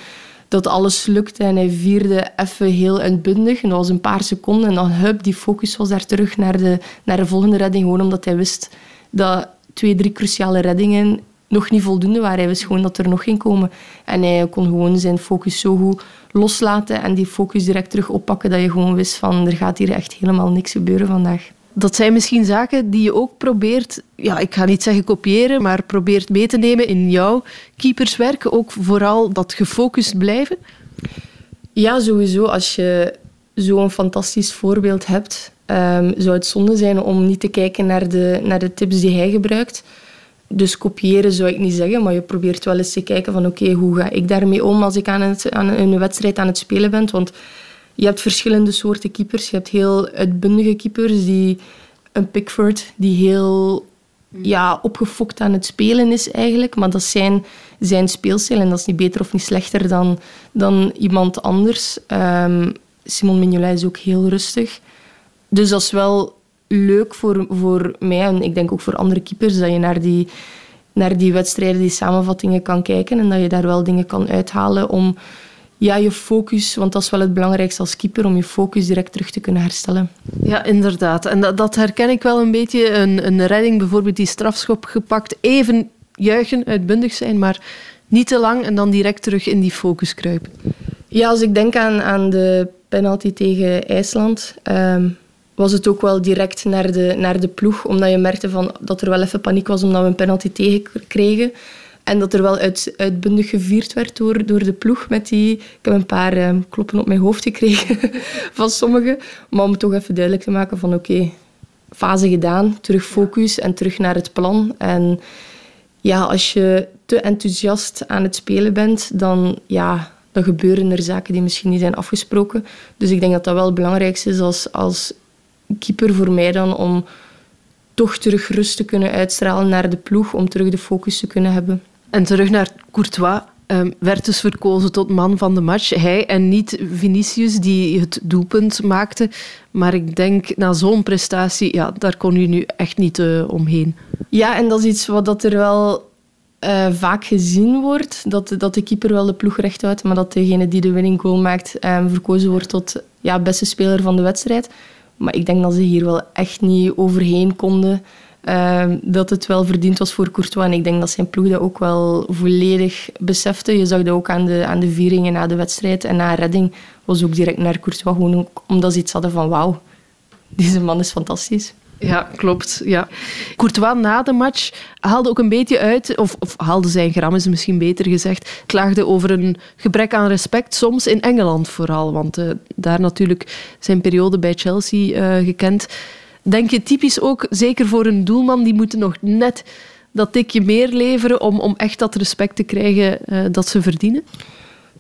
dat alles lukte en hij vierde even heel uitbundig. En dat was een paar seconden en dan hup, die focus was daar terug naar de, naar de volgende redding. Gewoon omdat hij wist dat twee, drie cruciale reddingen nog niet voldoende waren. Hij wist gewoon dat er nog ging komen. En hij kon gewoon zijn focus zo goed loslaten en die focus direct terug oppakken dat je gewoon wist van er gaat hier echt helemaal niks gebeuren vandaag. Dat zijn misschien zaken die je ook probeert, ja, ik ga niet zeggen kopiëren, maar probeert mee te nemen in jouw keeperswerk. Ook vooral dat gefocust blijven. Ja, sowieso. Als je zo'n fantastisch voorbeeld hebt, um, zou het zonde zijn om niet te kijken naar de, naar de tips die hij gebruikt. Dus kopiëren zou ik niet zeggen, maar je probeert wel eens te kijken van oké, hoe ga ik daarmee om als ik aan, het, aan een wedstrijd aan het spelen ben. Want je hebt verschillende soorten keepers. Je hebt heel uitbundige keepers, die een Pickford, die heel ja, opgefokt aan het spelen is eigenlijk. Maar dat is zijn, zijn speelstijl en dat is niet beter of niet slechter dan, dan iemand anders. Um, Simon Mignolet is ook heel rustig. Dus dat is wel leuk voor, voor mij en ik denk ook voor andere keepers, dat je naar die, naar die wedstrijden, die samenvattingen kan kijken en dat je daar wel dingen kan uithalen om ja, je focus, want dat is wel het belangrijkste als keeper, om je focus direct terug te kunnen herstellen. Ja, inderdaad. En dat, dat herken ik wel een beetje. Een, een redding, bijvoorbeeld die strafschop gepakt, even juichen, uitbundig zijn, maar niet te lang en dan direct terug in die focus kruipen. Ja, als ik denk aan, aan de penalty tegen IJsland, ehm, was het ook wel direct naar de, naar de ploeg, omdat je merkte van, dat er wel even paniek was omdat we een penalty tegenkregen. En dat er wel uit, uitbundig gevierd werd door, door de ploeg. Met die, ik heb een paar ehm, kloppen op mijn hoofd gekregen van sommigen. Maar om toch even duidelijk te maken van oké, fase gedaan, terug focus en terug naar het plan. En ja, als je te enthousiast aan het spelen bent, dan, ja, dan gebeuren er zaken die misschien niet zijn afgesproken. Dus ik denk dat dat wel het belangrijkste is als, als keeper voor mij dan om toch terug rust te kunnen uitstralen naar de ploeg, om terug de focus te kunnen hebben. En terug naar Courtois. Um, werd dus verkozen tot man van de match. Hij en niet Vinicius, die het doelpunt maakte. Maar ik denk, na zo'n prestatie, ja, daar kon u nu echt niet uh, omheen. Ja, en dat is iets wat dat er wel uh, vaak gezien wordt. Dat, dat de keeper wel de ploeg recht houdt, maar dat degene die de winning goal maakt um, verkozen wordt tot ja, beste speler van de wedstrijd. Maar ik denk dat ze hier wel echt niet overheen konden. Uh, dat het wel verdiend was voor Courtois. En ik denk dat zijn ploeg dat ook wel volledig besefte. Je zag dat ook aan de, aan de vieringen na de wedstrijd. En na redding was ook direct naar Courtois. Gewoon omdat ze iets hadden van wauw, deze man is fantastisch. Ja, klopt. Ja. Courtois na de match haalde ook een beetje uit, of, of haalde zijn gram, is misschien beter gezegd, klaagde over een gebrek aan respect, soms in Engeland vooral. Want uh, daar natuurlijk zijn periode bij Chelsea uh, gekend. Denk je typisch ook, zeker voor een doelman, die moeten nog net dat tikje meer leveren om, om echt dat respect te krijgen uh, dat ze verdienen?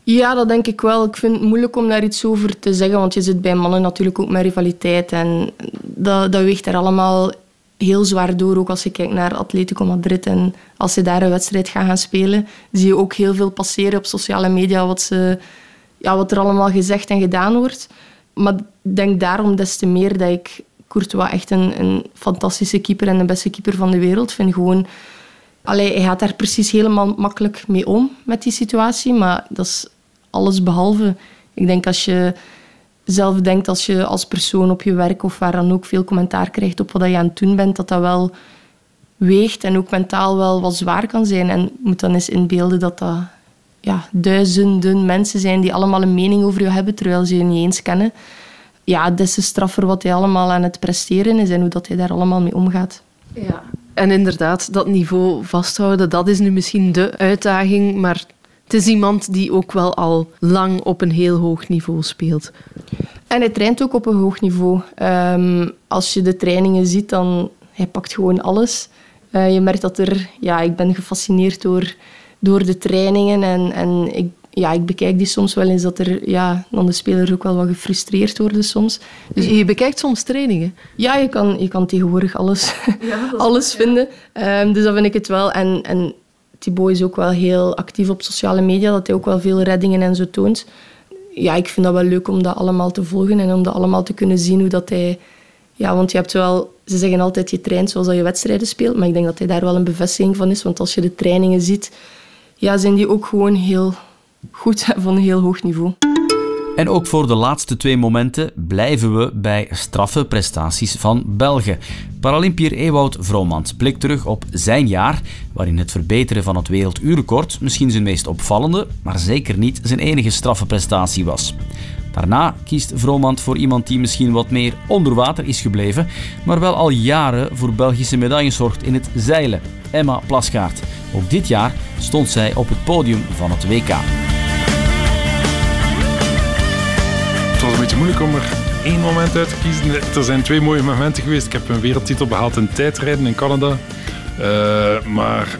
Ja, dat denk ik wel. Ik vind het moeilijk om daar iets over te zeggen, want je zit bij mannen natuurlijk ook met rivaliteit en dat, dat weegt er allemaal heel zwaar door. Ook als je kijkt naar Atletico Madrid en als ze daar een wedstrijd gaan gaan spelen, zie je ook heel veel passeren op sociale media wat, ze, ja, wat er allemaal gezegd en gedaan wordt. Maar ik denk daarom des te meer dat ik Courtois echt een, een fantastische keeper en de beste keeper van de wereld vind. Gewoon, allee, hij gaat daar precies helemaal makkelijk mee om met die situatie, maar dat is alles behalve. Ik denk als je zelf denkt als je als persoon op je werk of waar dan ook veel commentaar krijgt op wat je aan het doen bent, dat dat wel weegt en ook mentaal wel wat zwaar kan zijn. En moet dan eens inbeelden dat dat ja, duizenden mensen zijn die allemaal een mening over je hebben, terwijl ze je niet eens kennen. Ja, des te straffer wat hij allemaal aan het presteren is en hoe dat hij daar allemaal mee omgaat. Ja. En inderdaad, dat niveau vasthouden, dat is nu misschien de uitdaging, maar het is iemand die ook wel al lang op een heel hoog niveau speelt. En hij traint ook op een hoog niveau. Um, als je de trainingen ziet, dan hij pakt gewoon alles. Uh, je merkt dat er... Ja, ik ben gefascineerd door, door de trainingen. En, en ik, ja, ik bekijk die soms wel eens dat er... Ja, dan de spelers ook wel wat gefrustreerd worden soms. Dus je bekijkt soms trainingen? Ja, je kan, je kan tegenwoordig alles, ja, alles vinden. Um, dus dat vind ik het wel. En, en Thibaut is ook wel heel actief op sociale media, dat hij ook wel veel reddingen en zo toont. Ja, ik vind dat wel leuk om dat allemaal te volgen en om dat allemaal te kunnen zien hoe dat hij... Ja, want je hebt wel... Ze zeggen altijd, je traint zoals dat je wedstrijden speelt, maar ik denk dat hij daar wel een bevestiging van is, want als je de trainingen ziet, ja, zijn die ook gewoon heel goed van een heel hoog niveau. En ook voor de laatste twee momenten blijven we bij straffe prestaties van Belgen. Paralympier Ewout Vromans blikt terug op zijn jaar, waarin het verbeteren van het werelduurrecord misschien zijn meest opvallende, maar zeker niet zijn enige straffe prestatie was. Daarna kiest Vromand voor iemand die misschien wat meer onder water is gebleven, maar wel al jaren voor Belgische medailles zorgt in het zeilen. Emma Plasgaard. Ook dit jaar stond zij op het podium van het WK. Het was een beetje moeilijk om er één moment uit te kiezen. Er zijn twee mooie momenten geweest. Ik heb een wereldtitel behaald in tijdrijden in Canada. Uh, maar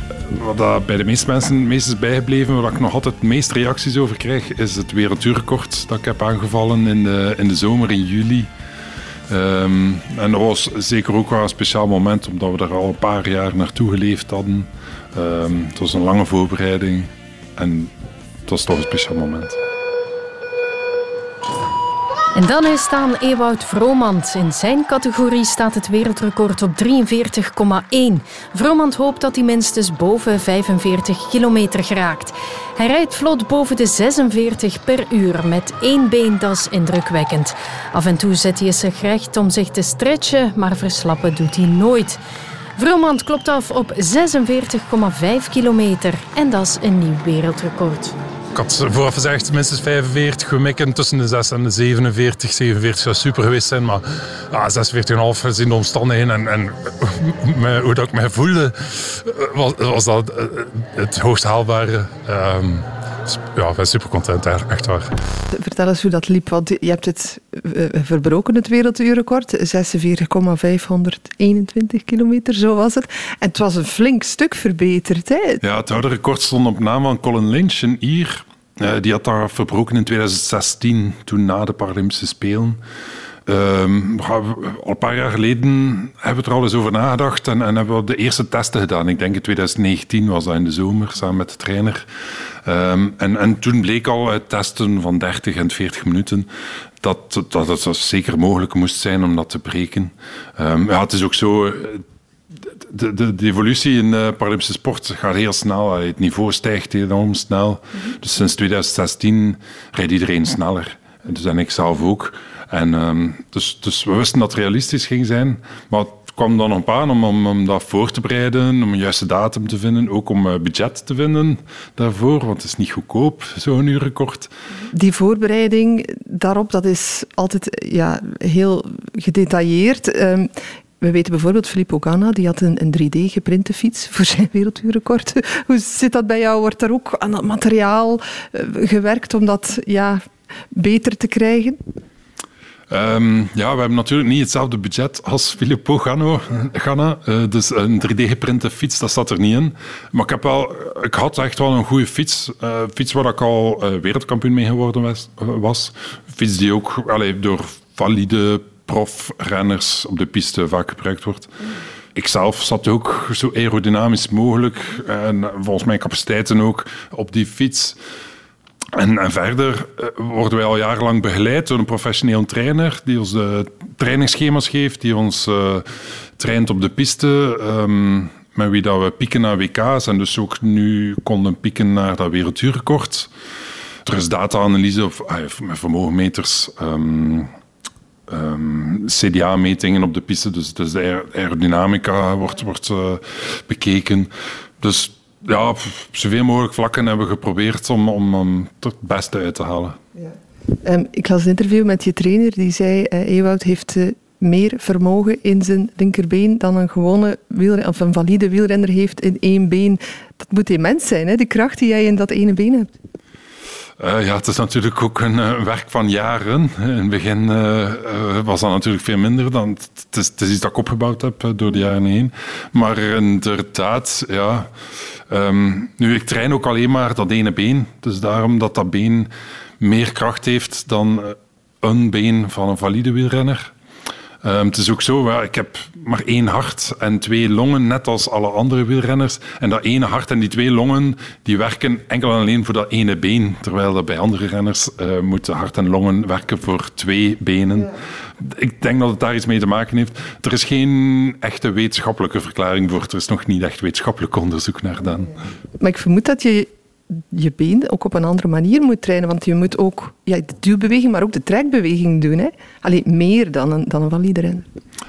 wat bij de meeste mensen meest bijgebleven, waar ik nog altijd het meest reacties over krijg, is het wereldduurrecord dat ik heb aangevallen in de, in de zomer, in juli. Um, en dat was zeker ook wel een speciaal moment, omdat we er al een paar jaar naartoe geleefd hadden. Um, het was een lange voorbereiding en het was toch een speciaal moment. En dan is staan Ewout Vromand. In zijn categorie staat het wereldrecord op 43,1. Vromand hoopt dat hij minstens boven 45 kilometer geraakt. Hij rijdt vlot boven de 46 per uur met één been, dat is indrukwekkend. Af en toe zet hij zich recht om zich te stretchen, maar verslappen doet hij nooit. Vromand klopt af op 46,5 kilometer en dat is een nieuw wereldrecord. Ik had vooraf gezegd minstens 45, we tussen de 6 en de 47. 47 zou super geweest zijn, maar ah, 46,5 gezien de omstandigheden en, en hoe dat ik mij voelde, was, was dat eh, het hoogst haalbare. Um, ja, ik ben super content, echt waar. Vertel eens hoe dat liep, want je hebt het eh, verbroken, het werelduurrecord. 46,521 kilometer, zo was het. En het was een flink stuk verbeterd. Hè? Ja, het oude record stond op naam van Colin Lynch, een Ier. Uh, die had dat verbroken in 2016, toen na de Paralympische Spelen. Um, al een paar jaar geleden hebben we er al eens over nagedacht en, en, hebben we de eerste testen gedaan. Ik denk in 2019 was dat in de zomer, samen met de trainer. Um, en, en, toen bleek al uit testen van 30 en 40 minuten dat, dat het zeker mogelijk moest zijn om dat te breken. Um, ja, het is ook zo, de, de, de, evolutie in de Paralympische sport gaat heel snel. Het niveau stijgt enorm snel. Mhm. Dus sinds 2016 rijdt iedereen sneller. Dus en ik zelf ook. En, um, dus, dus we wisten dat het realistisch ging zijn. Maar het kwam dan op aan om, om, om, dat voor te bereiden, om een juiste datum te vinden, ook om uh, budget te vinden daarvoor, want het is niet goedkoop, zo'n. Die voorbereiding daarop, dat is altijd ja, heel gedetailleerd. Um, we weten bijvoorbeeld Filippo Ganna, die had een, een 3D geprinte fiets voor zijn werelduurrecord. Hoe zit dat bij jou? Wordt er ook aan dat materiaal uh, gewerkt om dat ja, beter te krijgen? Um, ja, we hebben natuurlijk niet hetzelfde budget als Filippo Ganno, Ganna. Uh, dus een 3D-geprinte fiets, dat staat er niet in. Maar ik, heb wel, ik had echt wel een goede fiets. Uh, fiets waar ik al uh, wereldkampioen mee geworden was. Fiets die ook door valide profrenners op de piste vaak gebruikt wordt. Ik zelf zat ook zo aerodynamisch mogelijk en volgens mijn capaciteiten ook op die fiets. En, verder eh, worden wij al jarenlang begeleid door een professioneel trainer die ons de trainingsschema's geeft, die ons uh, traint op de piste, um, met wie dat we pieken naar WK's en dus ook nu konden pieken naar dat wereldduurrecord. Er is data-analyse of, ah, met vermogenmeters. Um, um, CDA-metingen op de piste, dus, de aerodynamica wordt, wordt uh, bekeken. Dus ja, op zoveel mogelijk vlakken hebben we geprobeerd om, om, om het beste uit te halen. Ja. Um, ik las een interview met je trainer die zei: uh, Ewout heeft uh, meer vermogen in zijn linkerbeen dan een gewone wielrenner, of een valide wielrenner heeft in één been. Dat moet immens zijn, hè? de kracht die jij in dat ene been hebt. Uh, ja, het is natuurlijk ook een uh, werk van jaren. In het begin uh, was dat natuurlijk veel minder dan. Het is, het is, iets dat ik opgebouwd heb door de jaren heen. Maar inderdaad, ja. Um, nu, ik train ook alleen maar dat ene been. Dus daarom dat dat been meer kracht heeft dan een been van een valide wielrenner. Um, het is ook zo, ik heb maar één hart en twee longen, net als alle andere wielrenners. En dat ene hart en die twee longen, die werken enkel en alleen voor dat ene been. Terwijl dat bij andere renners uh, moeten hart en longen werken voor twee benen. Ik denk dat het daar iets mee te maken heeft. Er is geen echte wetenschappelijke verklaring voor. Er is nog niet echt wetenschappelijk onderzoek naar gedaan. Maar ik vermoed dat je je been ook op een andere manier moet trainen. Want je moet ook ja, de duwbeweging, maar ook de trekbeweging doen. Hè? Alleen meer dan een, dan een valide.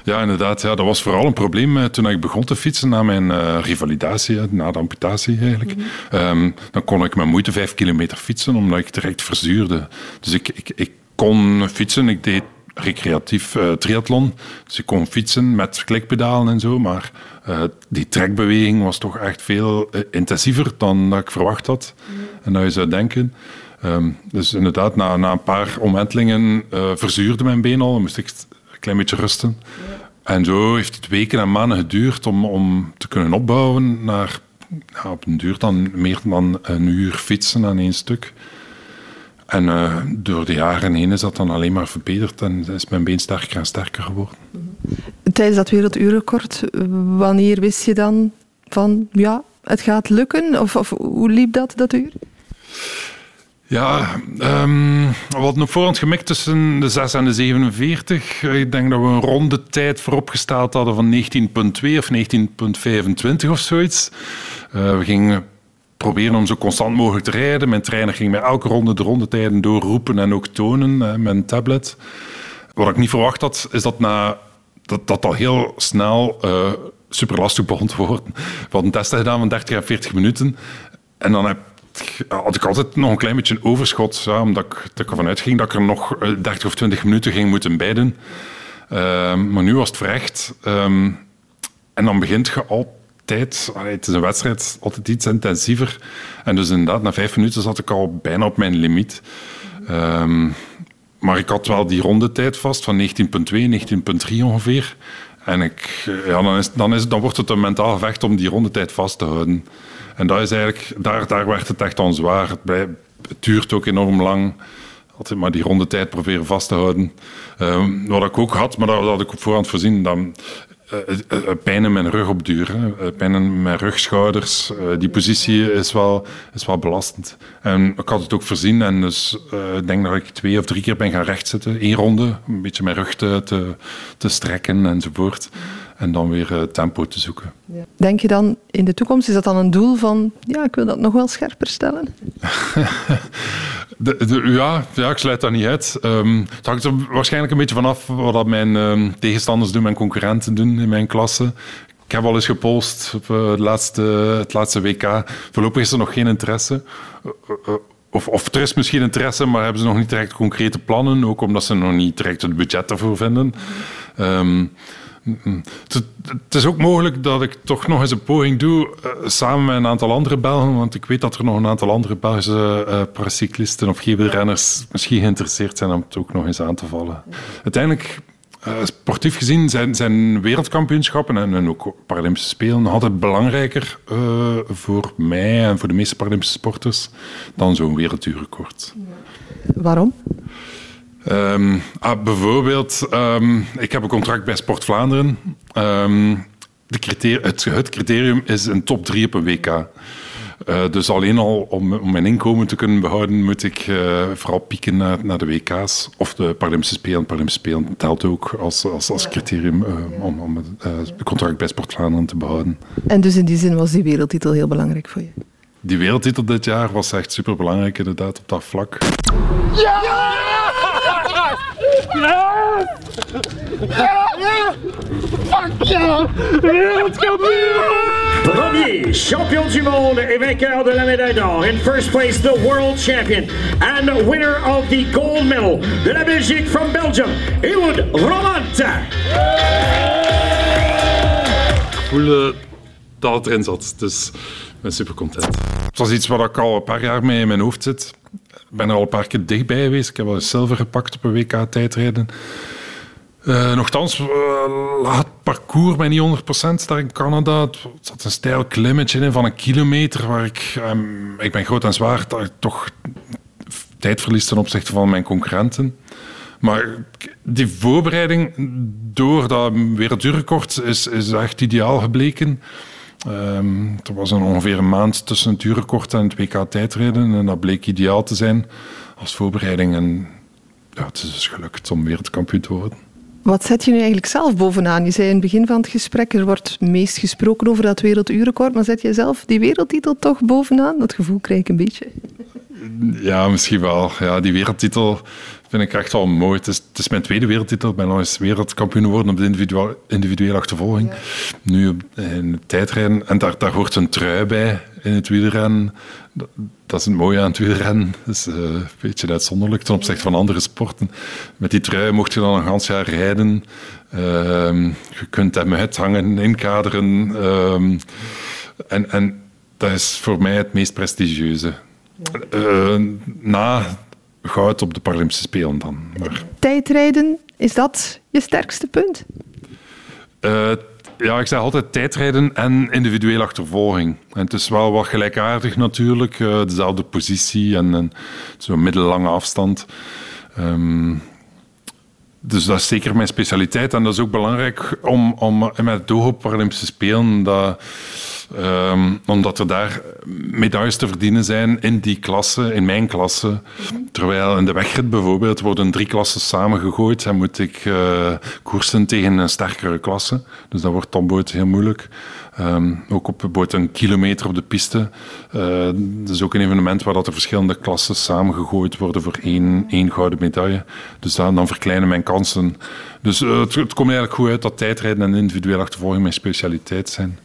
Ja, inderdaad. Ja, dat was vooral een probleem eh, toen ik begon te fietsen na mijn uh, revalidatie, na de amputatie eigenlijk. Mhm. Ehm, dan kon ik met moeite vijf kilometer fietsen, omdat ik direct verzuurde. Dus ik, ik, ik kon fietsen, ik deed recreatief uh, triathlon. Dus ik kon fietsen met klikpedalen en zo, maar uh, die trekbeweging was toch echt veel uh, intensiever dan dat ik verwacht had. Mm. En dat je zou denken. Um, dus inderdaad, na, na een paar omwentelingen verzuurde mijn been al. Dan moest ik een klein beetje rusten. En zo heeft het weken en maanden geduurd om, om te kunnen opbouwen naar ja, op een duur dan meer dan een uur fietsen aan één stuk. En uh, door de jaren heen is dat dan alleen maar verbeterd en is mijn been sterker en sterker geworden. Tijdens dat werelduurrecord, wanneer wist je dan van ja, het gaat lukken? Of, of hoe liep dat, dat uur? Ja, um, we hadden op voorhand gemikt tussen de 6 en de 47. Ik denk dat we een ronde tijd vooropgesteld hadden van 19,2 of 19,25 of zoiets. Uh, we gingen proberen om zo constant mogelijk te rijden. Mijn trainer ging mij elke ronde de rondetijden doorroepen en ook tonen met mijn tablet. Wat ik niet verwacht had, is dat na, dat, dat al heel snel uh, super lastig begon te worden. We hadden testen gedaan van 30 à 40 minuten. En dan heb had ik altijd nog een klein beetje een overschot. Ja, omdat ik, ervan uitging dat ik er nog 30 eh, of 20 minuten ging moeten bijden. Uh, maar nu was het verrecht. Um, en dan begint je het is een wedstrijd, altijd iets intensiever. En dus inderdaad, na vijf minuten zat ik al bijna op mijn limiet. Um, maar ik had wel die rondetijd vast van 19,2, 19,3 ongeveer. En ik, ja, dan, is, dan, is, dan wordt het een mentaal gevecht om die rondetijd vast te houden. En dat is eigenlijk, daar, daar werd het echt aan zwaar. Het, duurt ook enorm lang. Altijd maar die rondetijd proberen vast te houden. Um, wat ik ook had, maar dat had ik op voorhand voorzien, dan pijn in mijn rug op duur. Hè. Pijn in mijn rug, schouders. die positie is wel, is wel belastend. En ik had het ook voorzien en dus ik denk dat ik twee of drie keer ben gaan rechtzitten. Eén ronde, een beetje mijn rug te, te, te strekken enzovoort en dan weer tempo te zoeken. Denk je dan in de toekomst, is dat dan een doel van, ja, ik wil dat nog wel scherper stellen? de, ja, ja, ik sluit dat niet uit. Um, het hangt er waarschijnlijk een beetje vanaf wat mijn um, tegenstanders doen, mijn concurrenten doen in mijn klasse. Ik heb al eens gepost op uh, het, laatste, het laatste WK. Voorlopig is er nog geen interesse. Uh, uh, of, of er is misschien interesse, maar hebben ze nog niet direct concrete plannen. Ook omdat ze nog niet direct het budget ervoor vinden. Um, het is ook mogelijk dat ik toch nog eens een poging doe uh, samen met een aantal andere Belgen, want ik weet dat er nog een aantal andere Belgische uh, paracyclisten of GW-renners misschien geïnteresseerd zijn om het ook nog eens aan te vallen. Uiteindelijk, uh, sportief gezien, zijn, zijn wereldkampioenschappen en, en, ook Paralympische Spelen altijd belangrijker voor mij en voor de meeste Paralympische sporters dan zo'n wereldduurrecord. Waarom? Um, ah, bijvoorbeeld, um, ik heb een contract bij Sport Vlaanderen. Um, de het, het, criterium is een top 3 op een WK. Uh, dus alleen al om, om, mijn inkomen te kunnen behouden, moet ik uh, vooral pieken naar, naar, de WK's of de Paralympische Spelen. Paralympische Spelen telt ook als, als, als criterium uh, om, om het contract bij Sport Vlaanderen te behouden. En dus in die zin was die wereldtitel heel belangrijk voor je? Die wereldtitel dit jaar was echt super belangrijk, inderdaad, op dat vlak. Ja! Ja! Ja! Fuck ja! Wereldkampioen! Premier champion du monde et vainqueur de la médaille d'or. In first place, the world champion and winner of the gold medal de la Belgique from Belgium, Ewood Romant. Ik voelde dat het erin zat, dus ik ben super content. Het was iets wat ik al een paar jaar mee in mijn hoofd zit ben er al een paar keer dichtbij geweest. Ik heb wel eens zilver gepakt op een WK-tijdrijden. Uh, nochtans uh, laat het parcours mij niet 100% daar in Canada. Het zat een stijl klimmetje in van een kilometer waar ik... Um, ik ben groot en zwaar, ik toch tijd verlies ten opzichte van mijn concurrenten. Maar die voorbereiding door dat wereldduurrecord is, is echt ideaal gebleken. Um, er was een ongeveer een maand tussen het duurrecord en het WK tijdrijden. En dat bleek ideaal te zijn als voorbereiding. En ja, het is dus gelukt om wereldkampioen te worden. Wat zet je nu eigenlijk zelf bovenaan? Je zei in het begin van het gesprek, er wordt meest gesproken over dat werelduurrecord. Maar zet je zelf die wereldtitel toch bovenaan? Dat gevoel krijg ik een beetje. Ja, misschien wel. Ja, die wereldtitel vind ik echt wel mooi. Het is, het is mijn tweede wereldtitel. Ik ben al eens wereldkampioen geworden op de individuele, individuele achtervolging. Ja. Nu in het tijdrijden. En daar, daar hoort een trui bij in het wielrennen. Dat, is het mooie aan het wielrennen. Dat is uh, een beetje uitzonderlijk ten opzichte van andere sporten. Met die trui mocht je dan een ganz jaar rijden. Uh, je kunt hem uithangen, inkaderen. Uh, en, en dat is voor mij het meest prestigieuze. Uh, na goud op de Paralympische Spelen dan. Maar... Tijdrijden, is dat je sterkste punt? Uh, ja, ik zeg altijd tijdrijden en individuele achtervolging. En het is wel wat gelijkaardig natuurlijk, uh, dezelfde positie en, en zo'n middellange afstand. Um, dus dat is zeker mijn specialiteit. En dat is ook belangrijk om, om met het oog op Paralympische Spelen dat Ehm, omdat er daar medailles te verdienen zijn in die klasse, in mijn klasse. Terwijl in de wegrit bijvoorbeeld worden drie klassen samengegooid en moet ik uh, koersen tegen een sterkere klasse. Dus dat wordt topboot heel moeilijk. Um, ook op een kilometer op de piste. Uh, dat is ook een evenement waar dat er verschillende klassen samengegooid worden voor één, één gouden medaille. Dus dan, verkleinen mijn kansen. Dus uh, het, komt eigenlijk goed uit dat tijdrijden en individueel achtervolging mijn specialiteit zijn.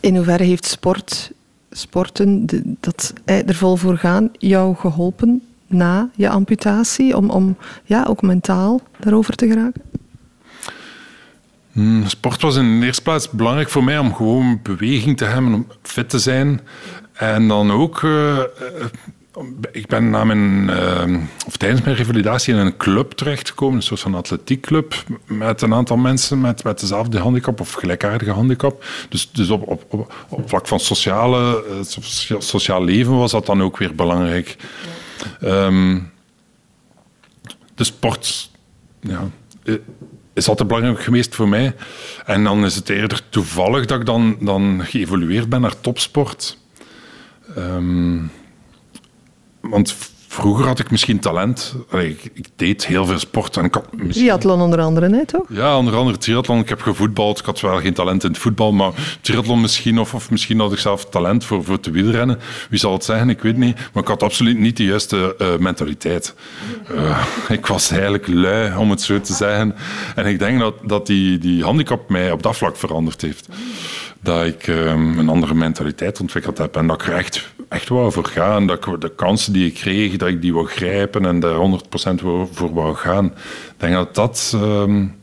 In hoeverre heeft sport, sporten, dat er vol voor gaan, jou geholpen na je amputatie om, om ja, ook mentaal daarover te geraken? Hmm, sport was in de eerste plaats belangrijk voor mij om gewoon beweging te hebben, om fit te zijn. En dan ook, uh, ik ben na mijn, uh, of tijdens mijn revalidatie in een club terechtgekomen, een soort van atletiekclub, met een aantal mensen met, met dezelfde handicap of gelijkaardige handicap. Dus, dus op, op, op, vlak van sociale, sociaal leven was dat dan ook weer belangrijk. Um, de sport, ja is altijd belangrijk geweest voor mij. En dan is het eerder toevallig dat ik dan, dan geëvolueerd ben naar topsport. Um, want Vroeger had ik misschien talent. Allee, ik, ik, deed heel veel sport. En ik had misschien... Triathlon onder andere, nee, toch? Ja, onder andere triathlon. Ik heb gevoetbald. Ik had wel geen talent in het voetbal, maar triathlon misschien. Of, of misschien had ik zelf talent voor, voor te wielrennen. Wie zal het zeggen? Ik weet niet. Maar ik had absoluut niet de juiste uh, mentaliteit. Uh, ik was eigenlijk lui, om het zo te zeggen. En ik denk dat, dat die, die handicap mij op dat vlak veranderd heeft dat ik um, een andere mentaliteit ontwikkeld heb en dat ik er echt, echt wou voor gaan. Dat ik de kansen die ik kreeg, dat ik die wou grijpen en daar 100% voor wou gaan. Ik denk dat dat um,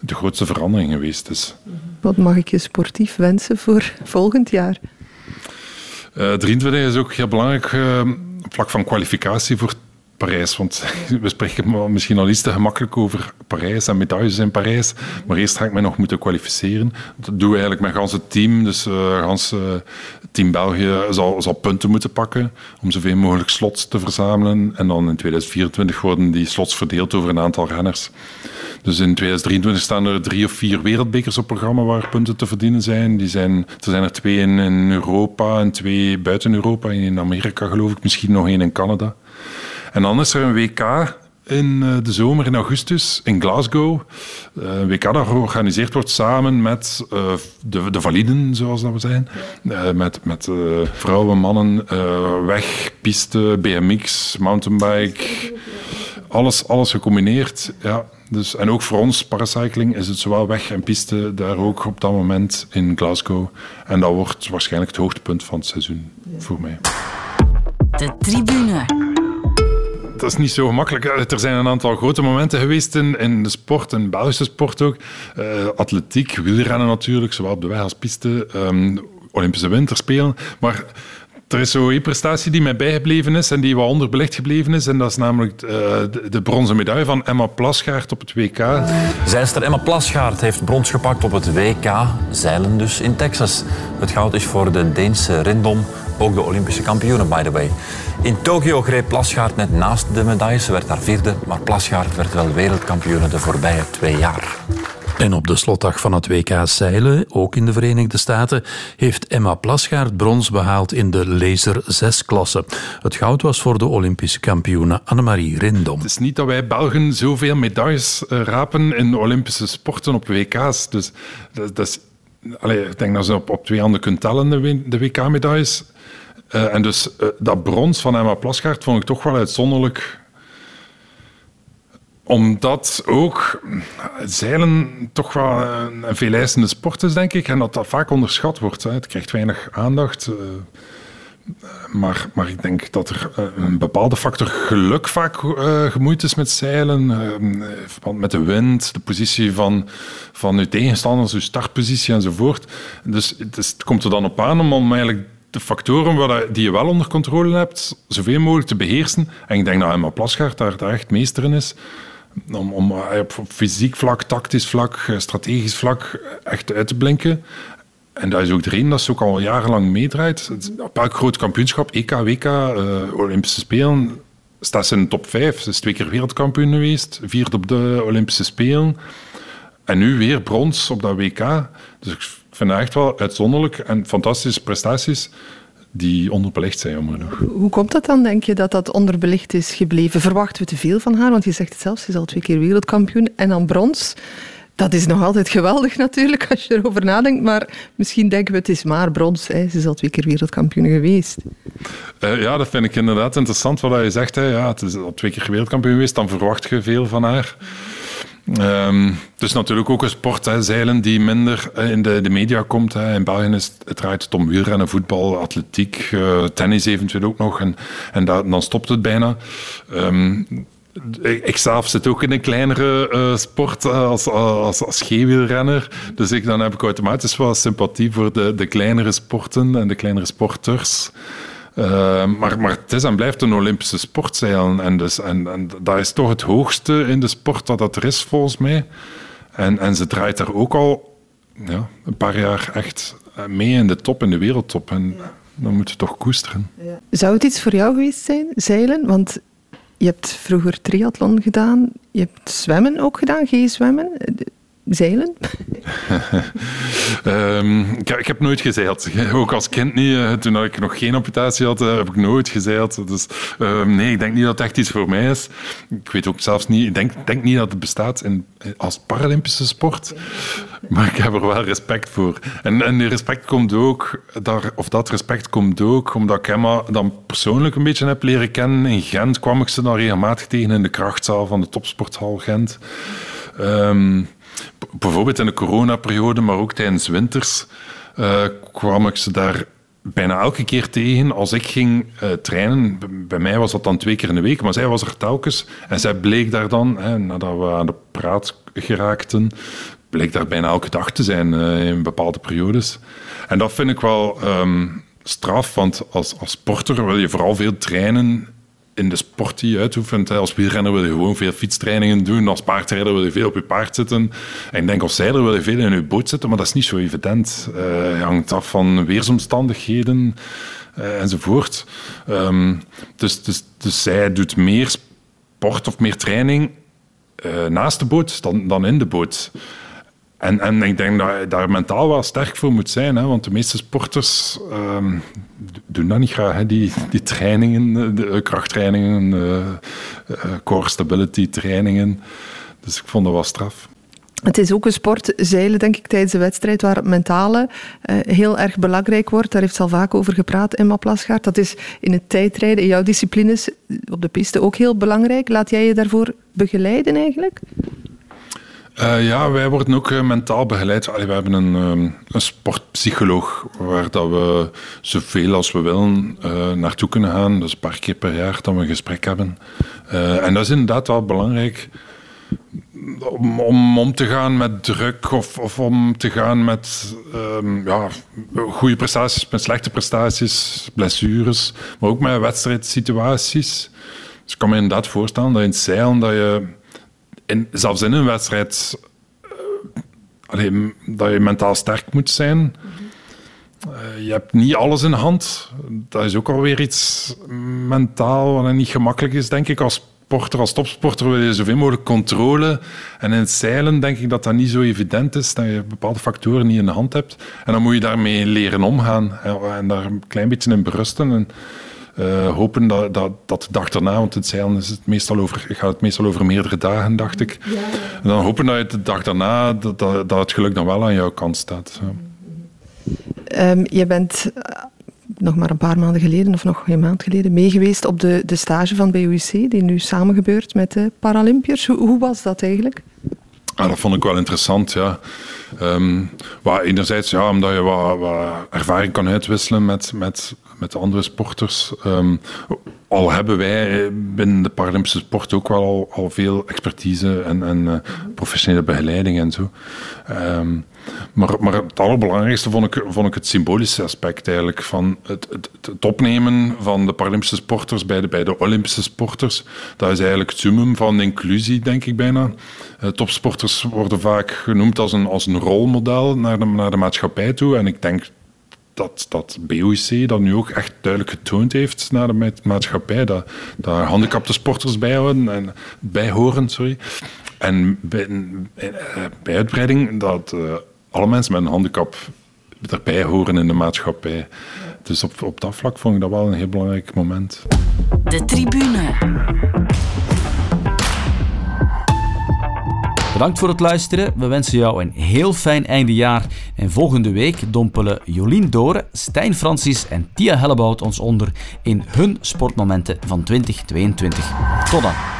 de grootste verandering geweest is. Wat mag ik je sportief wensen voor volgend jaar? Uh, 23 is ook heel belangrijk uh, op vlak van kwalificatie voor Parijs. Want we spreken misschien al iets te gemakkelijk over Parijs en medailles in Parijs. Maar eerst ga ik mij nog moeten kwalificeren. Dat doen we eigenlijk met het team. Dus uh, het uh, team België zal, zal, punten moeten pakken om zoveel mogelijk slots te verzamelen. En dan in 2024 worden die slots verdeeld over een aantal renners. Dus in 2023 staan er drie of vier wereldbekers op programma waar punten te verdienen zijn. Die zijn er zijn er twee in, in Europa en twee buiten Europa. In Amerika geloof ik, misschien nog één in Canada. En dan is er een WK in de zomer, in augustus, in Glasgow. Een WK dat georganiseerd wordt samen met uh, de, de validen, zoals dat we zijn. Met met vrouwen, mannen, weg, piste, BMX, mountainbike. Alles, alles gecombineerd. Ja. Dus, en ook voor ons, paracycling, is het zowel weg en piste daar ook op dat moment in Glasgow. En dat wordt waarschijnlijk het hoogtepunt van het seizoen voor mij. De tribune dat is niet zo gemakkelijk. Er zijn een aantal grote momenten geweest in, in de sport, in Belgische sport ook. Uh, atletiek, wielrennen natuurlijk, zowel op de weg als piste. Um, Olympische winterspelen. Maar er is zo'n prestatie die mij bijgebleven is en die wat onderbelegd gebleven is. En dat is namelijk uh, de, bronzen medaille van Emma Plasgaard op het WK. Zijster Emma Plasgaard heeft brons gepakt op het WK, zeilen dus in Texas. Het goud is voor de Deense Rindom, ook de Olympische kampioenen by the way. In Tokio greep Plasgaard net naast de medaille. Ze werd daar vierde, maar Plasgaard werd wel wereldkampioene de voorbije twee jaar. En op de slotdag van het WK zeilen, ook in de Verenigde Staten, heeft Emma Plasgaard brons behaald in de laser 6-klasse. Het goud was voor de Olympische kampioene Annemarie Rindom. Het is niet dat wij Belgen zoveel medailles uh, rapen in Olympische sporten op WK's. Dus dat, dat is, ik denk dat ze op, twee handen kunt tellen, de, WK-medailles. Uh, en dus uh, dat brons van Emma Plasgaard vond ik toch wel uitzonderlijk omdat ook zeilen toch wel een veeleisende sport is, denk ik. En dat dat vaak onderschat wordt. Hè. Het krijgt weinig aandacht. Uh, maar, maar ik denk dat er een bepaalde factor geluk vaak uh, gemoeid is met zeilen. Uh, verband met de wind, de positie van, van uw tegenstanders, uw startpositie enzovoort. Dus het, is, het komt er dan op aan om, om eigenlijk de factoren die je wel onder controle hebt, zoveel mogelijk te beheersen. En ik denk dat Emma Plasgaard daar, daar echt meester in is. Om, om op fysiek vlak, tactisch vlak, strategisch vlak echt uit te blinken. En dat is ook de reden dat ze ook al jarenlang meedraait. Op elk groot kampioenschap, EK, WK, uh, Olympische Spelen, staat ze in de top 5. Ze is twee keer wereldkampioen geweest, vierde op de Olympische Spelen. En nu weer brons op dat WK. Dus ik vind dat echt wel uitzonderlijk en fantastische prestaties die onderbelicht zijn, jammer genoeg. Hoe komt dat dan, denk je, dat dat onderbelicht is gebleven? Verwachten we te veel van haar? Want je zegt het zelf, ze is al twee keer wereldkampioen en dan brons. Dat is nog altijd geweldig natuurlijk, als je erover nadenkt. Maar misschien denken we, het is maar brons. Hè. Ze is al twee keer wereldkampioen geweest. Uh, ja, dat vind ik inderdaad interessant wat je zegt. Hè. Ja, het is al twee keer wereldkampioen geweest, dan verwacht je veel van haar. Um, is natuurlijk ook een sport, hè, zeilen, die minder in de, de media komt. Hè. In België is het, draait het om wielrennen, voetbal, atletiek, uh, tennis eventueel ook nog. En, en dan stopt het bijna. Um, ik zelf zit ook in een kleinere uh, sport als, als, als. Dus ik, dan heb ik automatisch wel sympathie voor de, de kleinere sporten en de kleinere sporters. Uh, maar, maar het is en blijft een Olympische sportzeilen. En, dus, en, en dat is toch het hoogste in de sport dat dat er is, volgens mij. En, en ze draait er ook al ja, een paar jaar echt mee in de top, in de wereldtop. En dan moet je toch koesteren. Zou het iets voor jou geweest zijn, zeilen? Want je hebt vroeger triathlon gedaan, je hebt zwemmen ook gedaan, G-zwemmen zeilen? um, ik, heb nooit gezeild. Ook als kind niet. Eh, toen ik nog geen amputatie had, eh, heb ik nooit gezeild. Dus um, nee, ik denk niet dat het echt iets voor mij is. Ik weet ook zelfs niet... Ik denk, denk niet dat het bestaat in, als Paralympische sport. Maar ik heb er wel respect voor. En, en die respect komt ook... Daar, of dat respect komt ook omdat ik Emma dan persoonlijk een beetje heb leren kennen. In Gent kwam ik ze dan regelmatig tegen in de krachtzaal van de topsporthal Gent. Um, bijvoorbeeld in de coronaperiode, maar ook tijdens winters, uh, kwam ik ze daar bijna elke keer tegen als ik ging uh, trainen. Bij mij was dat dan twee keer in de week, maar zij was er telkens. En zij bleek daar dan, hè, nadat we aan de praat geraakten, bleek daar bijna elke dag te zijn uh, in bepaalde periodes. En dat vind ik wel um, straf, want als, als sporter wil je vooral veel trainen in de sport die je uitoefent. Als wielrenner wil je gewoon veel fietstrainingen doen. Als paardrijder wil je veel op je paard zitten. En ik denk als zeiler wil je veel in je boot zitten, maar dat is niet zo evident. Uh, hangt af van weersomstandigheden uh, enzovoort. Um, dus, dus, dus zij doet meer sport of meer training uh, naast de boot dan, dan in de boot. En, en ik denk dat je daar mentaal wel sterk voor moet zijn, hè, want de meeste sporters um, doen dat niet graag, hè, die, die trainingen, de krachttrainingen, uh, uh, core stability trainingen. Dus ik vond dat wel straf. Het is ook een sport, zeilen denk ik, tijdens de wedstrijd, waar het mentale heel erg belangrijk wordt. Daar heeft ze al vaak over gepraat, Emma Plasgaard. Dat is in het tijdrijden, in jouw disciplines, op de piste ook heel belangrijk. Laat jij je daarvoor begeleiden eigenlijk? Uh, ja, wij worden ook uh, mentaal begeleid. We hebben een, um, een, sportpsycholoog waar dat we zoveel als we willen uh, naartoe kunnen gaan. Dus een paar keer per jaar dat we een gesprek hebben. en dat is inderdaad wel belangrijk om, om om te gaan met druk of, of om te gaan met um, ja, goede prestaties, met slechte prestaties, blessures, maar ook met wedstrijdsituaties. Dus ik kan me inderdaad voorstellen dat in het zeilen dat je in, zelfs in een wedstrijd uh, allee, dat je mentaal sterk moet zijn. Uh, je hebt niet alles in hand. Dat is ook alweer iets mentaal wat niet gemakkelijk is, denk ik. Als sporter, als topsporter wil je zoveel mogelijk controle. En in het zeilen denk ik dat dat niet zo evident is, dat je bepaalde factoren niet in de hand hebt. En dan moet je daarmee leren omgaan en daar een klein beetje in berusten. En, uh, hopen dat, dat, dat de dag daarna, want het zeilen is het meestal over, gaat het meestal over meerdere dagen, dacht ik. Ja. En dan hopen dat je de dag daarna, dat, dat, dat, het geluk dan wel aan jouw kant staat. Ja. Um, je bent uh, nog maar een paar maanden geleden, of nog een maand geleden, meegeweest op de, de stage van BUC, die nu samen gebeurt met de Paralympiërs. Hoe, hoe was dat eigenlijk? Ah, dat vond ik wel interessant, ja. Um, enerzijds, ja, omdat je wat, wat ervaring kan uitwisselen met, met met andere sporters. Um, al hebben wij binnen de Paralympische sport ook wel al, al veel expertise en, en uh, professionele begeleiding en zo. Um, maar, maar het allerbelangrijkste vond ik, vond ik het symbolische aspect eigenlijk van het, het, opnemen van de Paralympische sporters bij de, bij de Olympische sporters. Dat is eigenlijk het summum van inclusie, denk ik bijna. Uh, topsporters worden vaak genoemd als een, als een rolmodel naar naar de maatschappij toe. En ik denk dat, dat BOC dat nu ook echt duidelijk getoond heeft naar de maatschappij. Dat, dat handicapte sporters bijhouden en bijhoren. Sorry. En bij, bij uitbreiding dat uh, alle mensen met een handicap erbij horen in de maatschappij. Dus op, op dat vlak vond ik dat wel een heel belangrijk moment. De tribune. Bedankt voor het luisteren. We wensen jou een heel fijn eindejaar. En volgende week dompelen Jolien Doren, Stijn Francis en Tia Hellebout ons onder in hun sportmomenten van 2022. Tot dan.